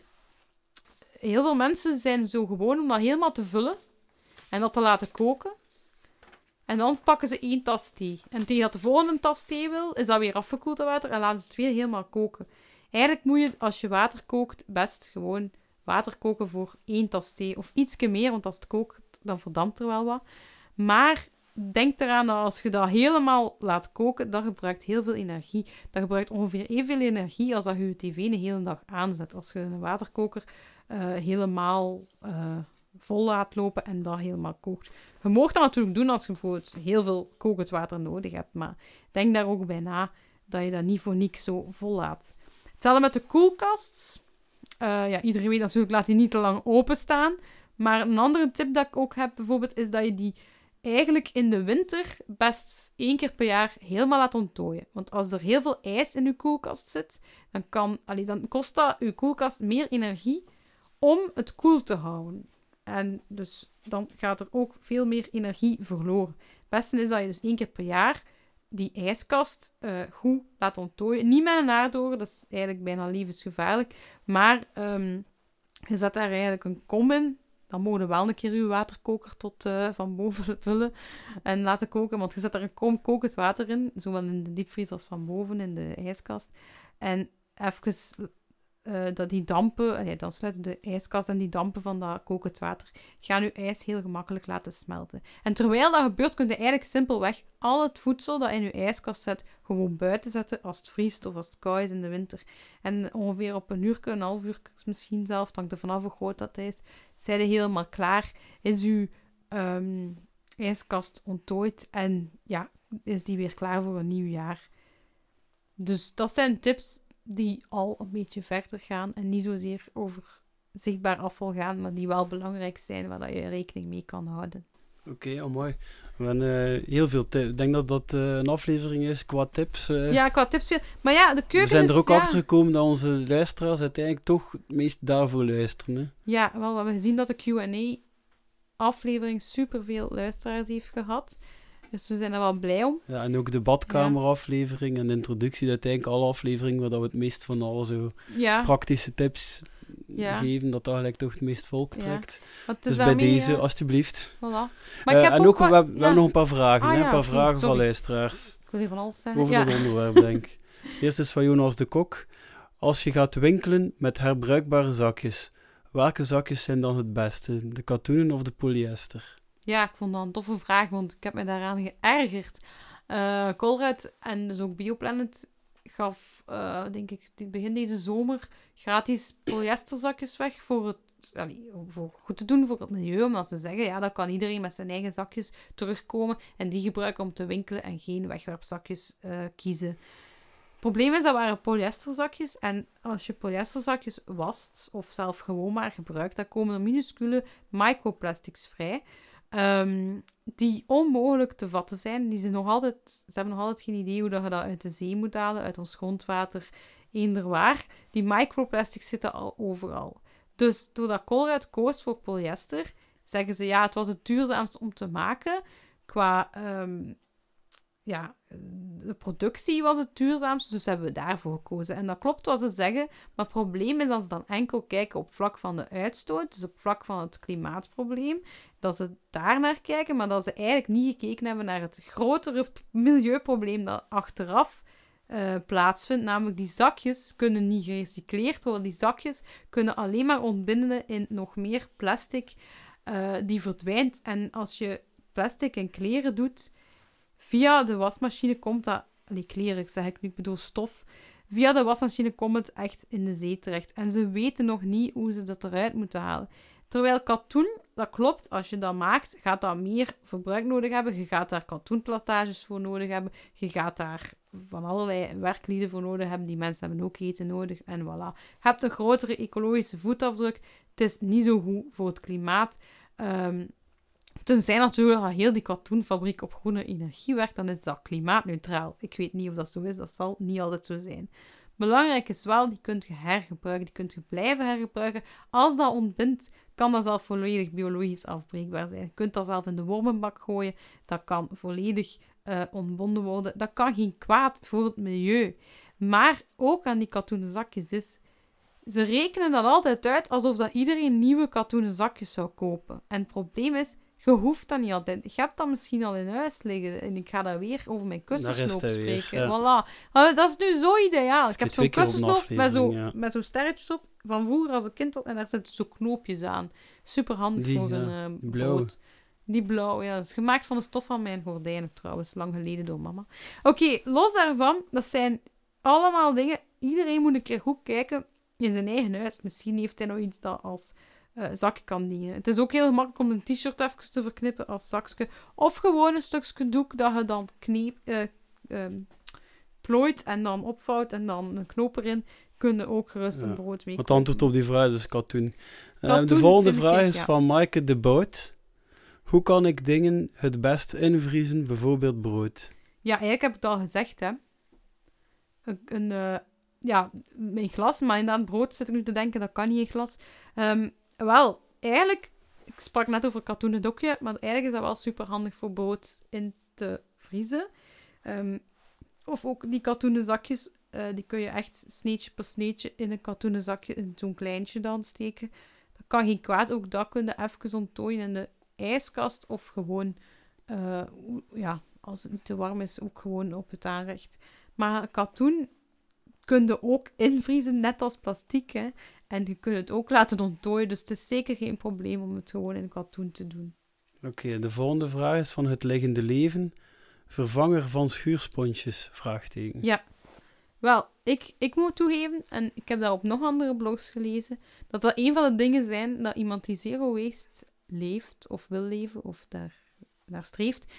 Speaker 2: heel veel mensen zijn zo gewoon om dat helemaal te vullen en dat te laten koken. En dan pakken ze één tas thee. En tegen dat de volgende tas thee wil, is dat weer afgekoeld water en laten ze het weer helemaal koken. Eigenlijk moet je, als je water kookt, best gewoon water koken voor één tas thee. Of ietsje meer, want als het kookt, dan verdampt er wel wat. Maar denk eraan dat als je dat helemaal laat koken, dat gebruikt heel veel energie. Dat gebruikt ongeveer evenveel energie als dat je je tv de hele dag aanzet. Als je een waterkoker uh, helemaal uh, vol laat lopen en dat helemaal kookt. Je mag dat natuurlijk doen als je bijvoorbeeld heel veel kokend water nodig hebt. Maar denk daar ook bij na dat je dat niet voor niks zo vol laat. Hetzelfde met de koelkast. Uh, ja, iedereen weet natuurlijk, laat die niet te lang openstaan. Maar een andere tip dat ik ook heb bijvoorbeeld, is dat je die eigenlijk in de winter best één keer per jaar helemaal laat onttooien. Want als er heel veel ijs in je koelkast zit, dan, kan, allee, dan kost dat je koelkast meer energie om het koel te houden. En dus dan gaat er ook veel meer energie verloren. Het beste is dat je dus één keer per jaar die ijskast uh, goed laat onttooien. Niet met een aardoren, dat is eigenlijk bijna levensgevaarlijk. Maar um, je zet daar eigenlijk een kom in. Dan mogen we wel een keer je waterkoker tot uh, van boven vullen en laten koken. Want je zet daar een kom kokend water in, zowel in de diepvries als van boven in de ijskast. En even uh, dat die dampen, nee, dan sluiten de ijskast en die dampen van dat kokend water gaan je ijs heel gemakkelijk laten smelten. En terwijl dat gebeurt, kun je eigenlijk simpelweg al het voedsel dat in je ijskast zit, gewoon buiten zetten als het vriest of als het koud is in de winter. En ongeveer op een uur, een half uur misschien zelf, hangt er vanaf hoe groot dat is, zijn helemaal klaar, is uw um, ijskast onttooid en ja, is die weer klaar voor een nieuw jaar. Dus dat zijn tips die al een beetje verder gaan en niet zozeer over zichtbaar afval gaan, maar die wel belangrijk zijn, waar je rekening mee kan houden.
Speaker 3: Oké, okay, oh mooi. We hebben uh, heel veel tips. Ik denk dat dat uh, een aflevering is qua tips. Uh.
Speaker 2: Ja, qua tips. Maar ja, de keuken
Speaker 3: We zijn er ook
Speaker 2: is,
Speaker 3: achter gekomen dat onze luisteraars uiteindelijk toch het meest daarvoor luisteren. Hè?
Speaker 2: Ja, wel, we hebben gezien dat de Q&A-aflevering superveel luisteraars heeft gehad. Dus we zijn er wel blij om.
Speaker 3: Ja, en ook de badkameraflevering en de introductie, uiteindelijk alle afleveringen waar we het meest van alle zo
Speaker 2: ja.
Speaker 3: praktische tips ja. geven, dat dat gelijk toch het meest volk trekt.
Speaker 2: Ja.
Speaker 3: Dus bij deze, uh, alstublieft.
Speaker 2: Voilà. Maar ik heb
Speaker 3: en
Speaker 2: ook,
Speaker 3: we, hebben, we hebben nog een paar vragen,
Speaker 2: ah,
Speaker 3: hè? een paar vragen
Speaker 2: sorry.
Speaker 3: van luisteraars.
Speaker 2: Ik wil hier van alles zeggen.
Speaker 3: Over het onderwerp, denk ik. Eerst is van Jonas de Kok. Als je gaat winkelen met herbruikbare zakjes, welke zakjes zijn dan het beste? De katoenen of de polyester?
Speaker 2: Ja, ik vond dat een toffe vraag, want ik heb me daaraan geërgerd. Uh, Colruyt en dus ook Bioplanet gaf, uh, denk ik, begin deze zomer gratis polyesterzakjes weg voor het voor goed te doen voor het milieu. Omdat ze zeggen, ja, dan kan iedereen met zijn eigen zakjes terugkomen en die gebruiken om te winkelen en geen wegwerpzakjes uh, kiezen. Het probleem is, dat waren polyesterzakjes. En als je polyesterzakjes wast, of zelf gewoon maar gebruikt, dan komen er minuscule microplastics vrij. Ehm, die onmogelijk te vatten zijn. Die ze, nog altijd, ze hebben nog altijd geen idee hoe dat je dat uit de zee moet halen, uit ons grondwater, eender waar. Die microplastics zitten al overal. Dus doordat Colruyt koos voor polyester, zeggen ze ja, het was het duurzaamst om te maken. Qua ehm, ja, de productie was het duurzaamst, dus hebben we daarvoor gekozen. En dat klopt wat ze zeggen, maar het probleem is als ze dan enkel kijken op vlak van de uitstoot, dus op vlak van het klimaatprobleem, dat ze daar naar kijken, maar dat ze eigenlijk niet gekeken hebben naar het grotere milieuprobleem dat achteraf uh, plaatsvindt. Namelijk die zakjes kunnen niet gerecycleerd worden. Die zakjes kunnen alleen maar ontbinden in nog meer plastic uh, die verdwijnt. En als je plastic in kleren doet, via de wasmachine komt dat... Nee, kleren zeg ik nu, ik bedoel stof. Via de wasmachine komt het echt in de zee terecht. En ze weten nog niet hoe ze dat eruit moeten halen. Terwijl katoen, dat klopt, als je dat maakt, gaat dat meer verbruik nodig hebben. Je gaat daar katoenplantages voor nodig hebben. Je gaat daar van allerlei werklieden voor nodig hebben. Die mensen hebben ook eten nodig en voilà. Je hebt een grotere ecologische voetafdruk. Het is niet zo goed voor het klimaat. Um, tenzij natuurlijk al heel die katoenfabriek op groene energie werkt, dan is dat klimaatneutraal. Ik weet niet of dat zo is, dat zal niet altijd zo zijn. Belangrijk is wel, die kunt je hergebruiken, die kunt je blijven hergebruiken. Als dat ontbindt, kan dat zelf volledig biologisch afbreekbaar zijn. Je kunt dat zelf in de wormenbak gooien, dat kan volledig uh, ontbonden worden. Dat kan geen kwaad voor het milieu. Maar ook aan die katoenen zakjes is... Ze rekenen dat altijd uit alsof dat iedereen nieuwe katoenen zakjes zou kopen. En het probleem is, je hoeft dat niet altijd. Je hebt dat misschien al in huis liggen. En ik ga daar weer over mijn kussensloop spreken. Voilà. Dat is nu zo ideaal. Ik heb zo'n kussensloop met zo'n met zo sterretjes op. Van vroeger als een kind. En daar zitten zo knoopjes aan. Super handig voor een uh, brood. Die blauw, ja. Dat is gemaakt van de stof van mijn gordijnen trouwens. Lang geleden door mama. Oké, los daarvan. Dat zijn allemaal dingen. Iedereen moet een keer goed kijken in zijn eigen huis. Misschien heeft hij nog iets dat als uh, zak kan dienen. Het is ook heel makkelijk om een t-shirt even te verknippen als zakje. Of gewoon een stukje doek dat je dan uh, plooit en dan opvouwt en dan een knoop erin. Kunnen ook gerust een brood mee.
Speaker 3: Wat antwoord op die vraag is katoen. katoen de volgende vraag is van Maaike de Bout. Hoe kan ik dingen het best invriezen, bijvoorbeeld brood?
Speaker 2: Ja, eigenlijk heb ik het al gezegd, hè. Een, een uh, ja, mijn glas, maar inderdaad brood zit ik nu te denken, dat kan niet in glas. Um, wel, eigenlijk, ik sprak net over katoenen dokje, maar eigenlijk is dat wel super handig voor brood in te vriezen. Um, of ook die katoenen zakjes, uh, die kun je echt sneetje per sneetje in een katoenen zakje, in zo'n kleintje dan steken. Dat kan geen kwaad, ook dat kun je even onttooien in de ijskast of gewoon, uh, ja, als het niet te warm is, ook gewoon op het aanrecht. Maar katoen kun je ook invriezen, net als plastic. Hè. En je kunt het ook laten onttooien, dus het is zeker geen probleem om het gewoon in katoen te doen.
Speaker 3: Oké, de volgende vraag is van het liggende leven. Vervanger van schuursponsjes? Vraagteken.
Speaker 2: Ja. Wel, ik, ik moet toegeven, en ik heb dat op nog andere blogs gelezen, dat dat een van de dingen zijn dat iemand die zero waste leeft, of wil leven, of daar naar streeft,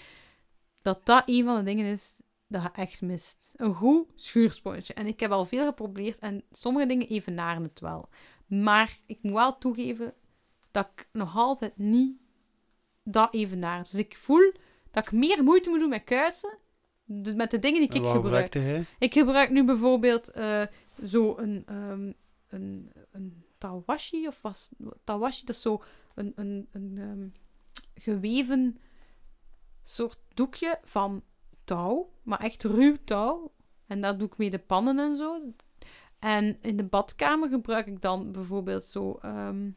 Speaker 2: dat dat een van de dingen is dat je echt mist. Een goed schuursponsje. En ik heb al veel geprobeerd en sommige dingen evenaren het wel. Maar ik moet wel toegeven dat ik nog altijd niet dat evenaar. Dus ik voel dat ik meer moeite moet doen met kuisen, met de dingen die ik gebruik. Ik gebruik nu bijvoorbeeld uh, zo een, um, een, een tawashi, of was tawashi, dat is zo een, een, een um, geweven soort doekje van touw, maar echt ruw touw. En dat doe ik mee de pannen en zo. En in de badkamer gebruik ik dan bijvoorbeeld zo, um,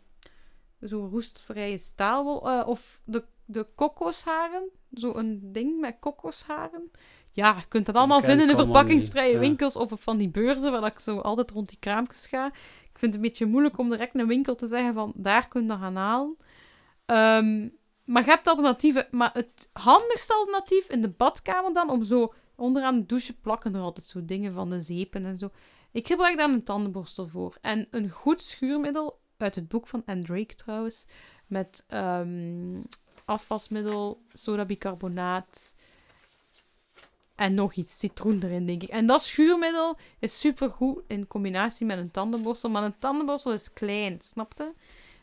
Speaker 2: zo roestvrije staal uh, of de, de kokosharen. Zo een ding met kokosharen. Ja, je kunt dat allemaal vinden in verpakkingsvrije winkels of op van die beurzen waar ik zo altijd rond die kraampjes ga. Ik vind het een beetje moeilijk om direct een winkel te zeggen van daar kun je gaan halen. Um, maar je hebt alternatieven. Maar het handigste alternatief in de badkamer dan, om zo onderaan de douche plakken er altijd zo dingen van de zeepen en zo. Ik gebruik daar een tandenborstel voor. En een goed schuurmiddel, uit het boek van Andrake trouwens, met um, afwasmiddel, sodabicarbonaat en nog iets, citroen erin, denk ik. En dat schuurmiddel is supergoed in combinatie met een tandenborstel. Maar een tandenborstel is klein, snapte?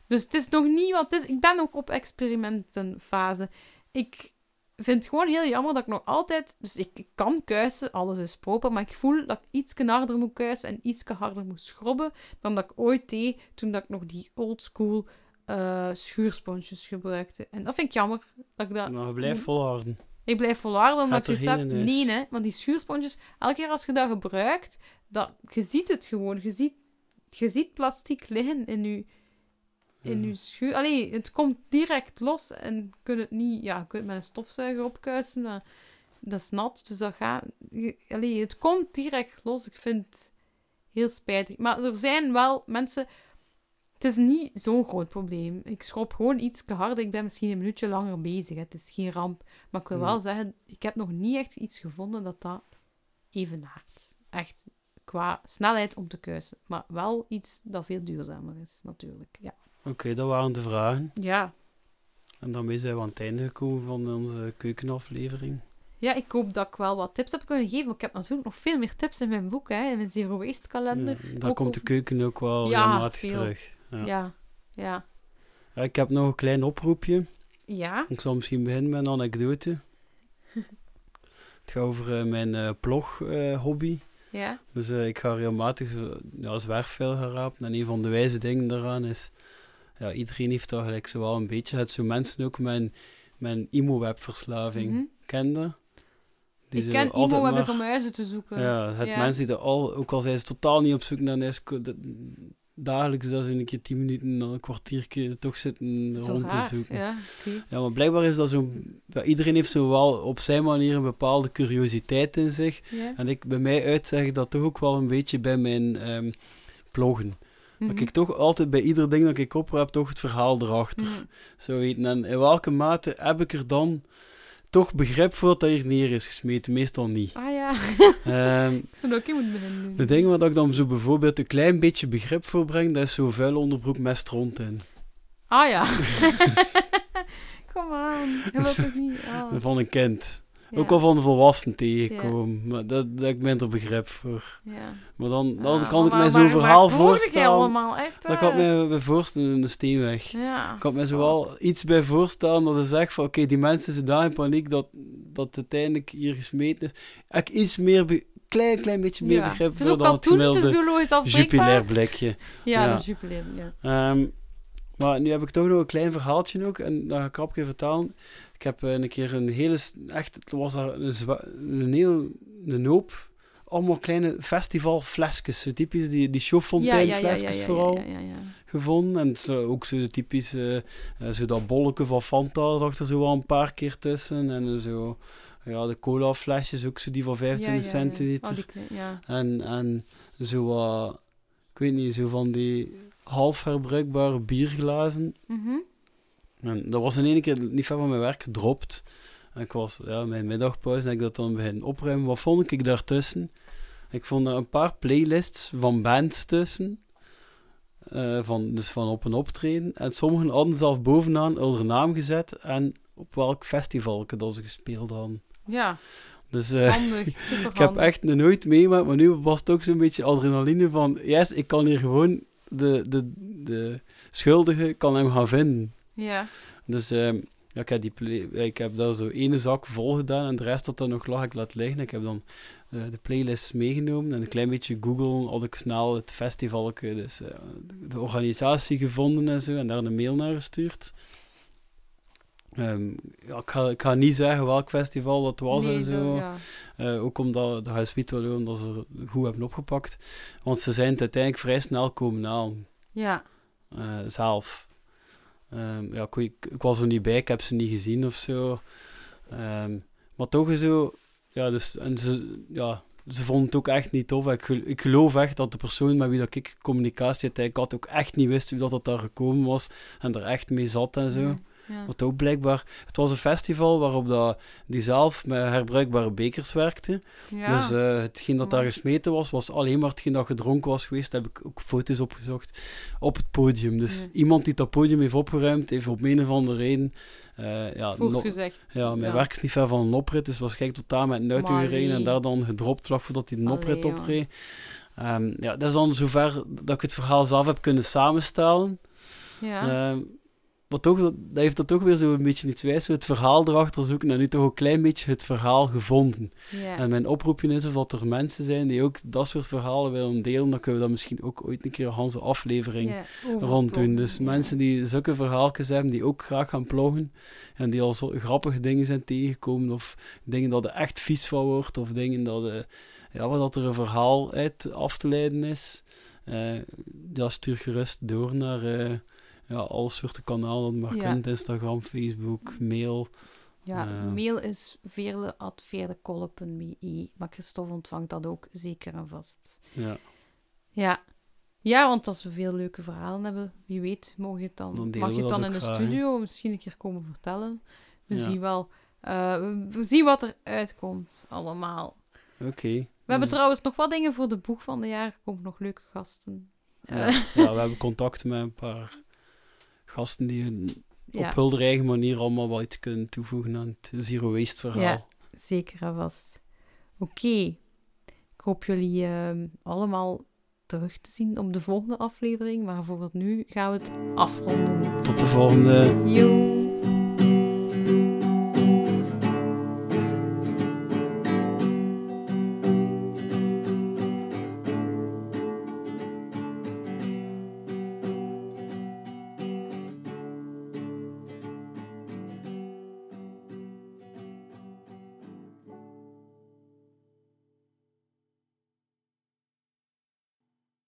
Speaker 2: Dus het is nog niet wat het is. Ik ben ook op experimentenfase. Ik vind het gewoon heel jammer dat ik nog altijd... Dus ik ik kan kuisen, alles is proper, maar ik voel dat ik iets harder moet kuisen en iets harder moet schrobben dan dat ik ooit deed toen dat ik nog die oldschool eh schuursponsjes gebruikte. En dat vind ik jammer. Dat ik dat...
Speaker 3: Maar blijf volharden.
Speaker 2: Ik blijf volharden omdat
Speaker 3: geen in huis.
Speaker 2: Nee, hè. Want die schuursponsjes, elke keer als je dat gebruikt, dat, je ziet het gewoon. Je ziet, je ziet plastiek liggen in je, in
Speaker 3: Ja.
Speaker 2: je schuur. Allee, het komt direct los en je kunt het niet... Ja, je kunt het met een stofzuiger opkuisen, maar dat is nat. Dus dat gaat... Allee, het komt direct los. Ik vind het heel spijtig. Maar er zijn wel mensen... Het is niet zo'n groot probleem. Ik schrob gewoon iets harder. Ik ben misschien een minuutje langer bezig. hè. Het is geen ramp. Maar ik wil wel
Speaker 3: Hmm.
Speaker 2: zeggen, ik heb nog niet echt iets gevonden dat dat evenaart. Echt qua snelheid om te kuisen. Maar wel iets dat veel duurzamer is, natuurlijk. Ja.
Speaker 3: Oké, dat waren de vragen.
Speaker 2: Ja.
Speaker 3: En daarmee zijn we aan het einde gekomen van onze keukenaflevering.
Speaker 2: ja, ik hoop dat ik wel wat tips heb kunnen geven. Maar ik heb natuurlijk nog veel meer tips in mijn boek, hè, in mijn Zero Waste kalender.
Speaker 3: Ja, daar
Speaker 2: Ook
Speaker 3: komt de
Speaker 2: over-
Speaker 3: keuken ook wel
Speaker 2: Ja,
Speaker 3: regelmatig
Speaker 2: veel.
Speaker 3: terug. Ja.
Speaker 2: Ja. Ja.
Speaker 3: Ja, ik heb nog een klein oproepje.
Speaker 2: Ja.
Speaker 3: Ik zal misschien beginnen met een anekdote. Het gaat over eh, mijn eh plog-hobby.
Speaker 2: Ja.
Speaker 3: dus eh, ik ga regelmatig ja, zwerfvuil gaan rapen. En een van de wijze dingen daaraan is... Ja, iedereen heeft toch gelijk zo wel een beetje... Het zo mensen ook mijn, mijn imo-webverslaving
Speaker 2: Mhm.
Speaker 3: kenden. Die
Speaker 2: Ik ken
Speaker 3: maar-
Speaker 2: om huizen te zoeken.
Speaker 3: Ja, het
Speaker 2: Ja.
Speaker 3: mensen die er al, ook al zijn ze totaal niet op zoek naar een dat- dagelijks dat ze een keer tien minuten, dan een kwartiertje toch zitten rond te zoeken. Ja.
Speaker 2: Ja,
Speaker 3: maar blijkbaar is dat zo, ja, iedereen heeft zo wel op zijn manier een bepaalde curiositeit in zich.
Speaker 2: Ja.
Speaker 3: En ik, bij mij uit zeg ik dat toch ook wel een beetje bij mijn plogen. Dat
Speaker 2: Mhm.
Speaker 3: ik toch altijd bij ieder ding dat ik opraap, toch het verhaal erachter zo weten. En in welke mate heb ik er dan toch begrip voor dat hier neer is gesmeten? Meestal niet.
Speaker 2: Ah ja, zou dat ook moeten beginnen
Speaker 3: de dingen waar ik dan zo bijvoorbeeld een klein beetje begrip voor breng, dat is zo vuil onderbroek met stront in.
Speaker 2: Ah ja. Kom aan. Je wilt het niet. Ah.
Speaker 3: Van een kind.
Speaker 2: Ja.
Speaker 3: Ook al van een volwassen tegenkomen. Maar dat, dat ik minder begrip voor.
Speaker 2: Ja.
Speaker 3: Maar dan, dan kan ik mij zo'n verhaal voorstellen. Dat kan ik bij voorstellen, een steenweg.
Speaker 2: Ja.
Speaker 3: Ik kan me zo wel iets bij voorstellen dat je zegt van oké, die mensen zijn daar in paniek dat, dat het uiteindelijk hier gesmeten is. Ik iets meer, klein, klein beetje meer
Speaker 2: Ja.
Speaker 3: begrip voor
Speaker 2: is
Speaker 3: gemiddelde jupilair blikje.
Speaker 2: Ja,
Speaker 3: Ja.
Speaker 2: dat ja.
Speaker 3: Maar nu heb ik toch nog een klein verhaaltje ook. En dat ga ik krapje vertellen. Ik heb eh, een keer een hele... Echt, het was daar een, een heel... Een hoop... Allemaal kleine festivalflesjes. Zo typisch die, die
Speaker 2: ja, ja, ja,
Speaker 3: vooral gevonden. En het is ook zo typisch... eh, eh, zo dat bolletje van Fanta zag er zo wel een paar keer tussen. En eh, zo... Ja, de colaflesjes ook zo die van 25
Speaker 2: Ja, ja, ja.
Speaker 3: centiliter.
Speaker 2: Oh.
Speaker 3: En, en zo wat, ik weet niet, zo van die half herbruikbare bierglazen.
Speaker 2: Mhm.
Speaker 3: En dat was in één keer niet ver van mijn werk gedropt. En ik was, ja, mijn middagpauze en ik dat dan begin opruimen. Wat vond ik daartussen? Ik vond er een paar playlists van bands tussen. Eh, van, dus van op een optreden. En sommigen hadden zelf bovenaan hun naam gezet en op welk festival dat ze gespeeld hadden.
Speaker 2: Ja,
Speaker 3: Dus eh,
Speaker 2: handig.
Speaker 3: ik heb echt nooit meegemaakt, maar nu was het ook zo'n beetje adrenaline van... Yes, ik kan hier gewoon de, de, de schuldige kan hem gaan vinden.
Speaker 2: Ja.
Speaker 3: Dus ehm, ja, ik, heb die ik heb daar zo ene zak vol gedaan en de rest dat er nog lag, ik laat liggen. Ik heb dan eh, de playlist meegenomen en een klein beetje Google had ik snel het festival, dus eh, de organisatie gevonden en zo en daar een mail naar gestuurd. Ehm, ja, ik, ga, ik ga niet zeggen welk festival dat was
Speaker 2: nee,
Speaker 3: en zo.
Speaker 2: ja.
Speaker 3: Eh, ook omdat de wel omdat ze er goed hebben opgepakt. Want ze zijn het uiteindelijk vrij snel komen halen.
Speaker 2: Ja.
Speaker 3: eh, zelf. Ehm, ja, ik, ik, was er niet bij, ik heb ze niet gezien of zo. Ehm, maar toch is zo... Ja, dus, en ze, ja, ze vonden het ook echt niet tof. Ik, ik geloof echt dat de persoon met wie dat ik communicatie uiteindelijk had ook echt niet wist wie dat, dat daar gekomen was. En er echt mee zat en zo.
Speaker 2: Ja.
Speaker 3: Wat ook blijkbaar... Het was een festival waarop dat, die zelf met herbruikbare bekers werkte.
Speaker 2: Ja.
Speaker 3: Dus eh, hetgeen dat daar gesmeten was, was alleen maar hetgeen dat gedronken was geweest. Daar heb ik ook foto's opgezocht op het podium. Dus
Speaker 2: Ja.
Speaker 3: iemand die dat podium heeft opgeruimd, heeft op een of andere reden... eh, ja, no-
Speaker 2: gezegd.
Speaker 3: ja, mijn werk is niet ver van een oprit, dus waarschijnlijk totaal met een auto gereden en daar dan gedropt vlak voordat hij
Speaker 2: Allee,
Speaker 3: oprit opreed. Ehm, ja, dat is dan zover dat ik het verhaal zelf heb kunnen samenstellen.
Speaker 2: Ja.
Speaker 3: Ehm, wat toch, dat heeft dat toch weer zo een beetje iets wijs, het verhaal erachter zoeken en nu toch een klein beetje het verhaal gevonden. En mijn oproepje is of dat er mensen zijn die ook dat soort verhalen willen delen, dan kunnen we dat misschien ook ooit een keer een hele aflevering
Speaker 2: ja,
Speaker 3: rond doen. Dus mensen die zulke verhaaltjes hebben, die ook graag gaan ploggen en die al zo grappige dingen zijn tegengekomen of dingen dat er echt vies van wordt of dingen dat, eh, ja, dat er een verhaal uit af te leiden is, ja, stuur gerust door naar eh, ja, alle soorten kanalen dat maar
Speaker 2: Ja.
Speaker 3: kunt, Instagram, Facebook, mail.
Speaker 2: Ja,
Speaker 3: Eh.
Speaker 2: mail is veerle.veerlekolle.be, maar Christophe ontvangt dat ook zeker en vast.
Speaker 3: Ja,
Speaker 2: Ja. Ja, want als we veel leuke verhalen hebben, wie weet, mogen je het dan, mag je het dan in de
Speaker 3: graag,
Speaker 2: studio misschien een keer komen vertellen. We
Speaker 3: Ja.
Speaker 2: zien wel. eh, we- zien wat er uitkomt, allemaal.
Speaker 3: oké.
Speaker 2: We hebben trouwens nog wat dingen voor de boeg van de jaar. Er komen nog leuke gasten.
Speaker 3: Ja,
Speaker 2: Eh,
Speaker 3: ja, we hebben contact met een paar gasten die hun-
Speaker 2: ja,
Speaker 3: op hun eigen manier allemaal wat iets kunnen toevoegen aan het Zero Waste verhaal.
Speaker 2: Ja. zeker en vast. Oké. Ik hoop jullie ehm, allemaal terug te zien op de volgende aflevering. Maar voor het nu gaan we het afronden.
Speaker 3: Tot de volgende.
Speaker 2: Yo!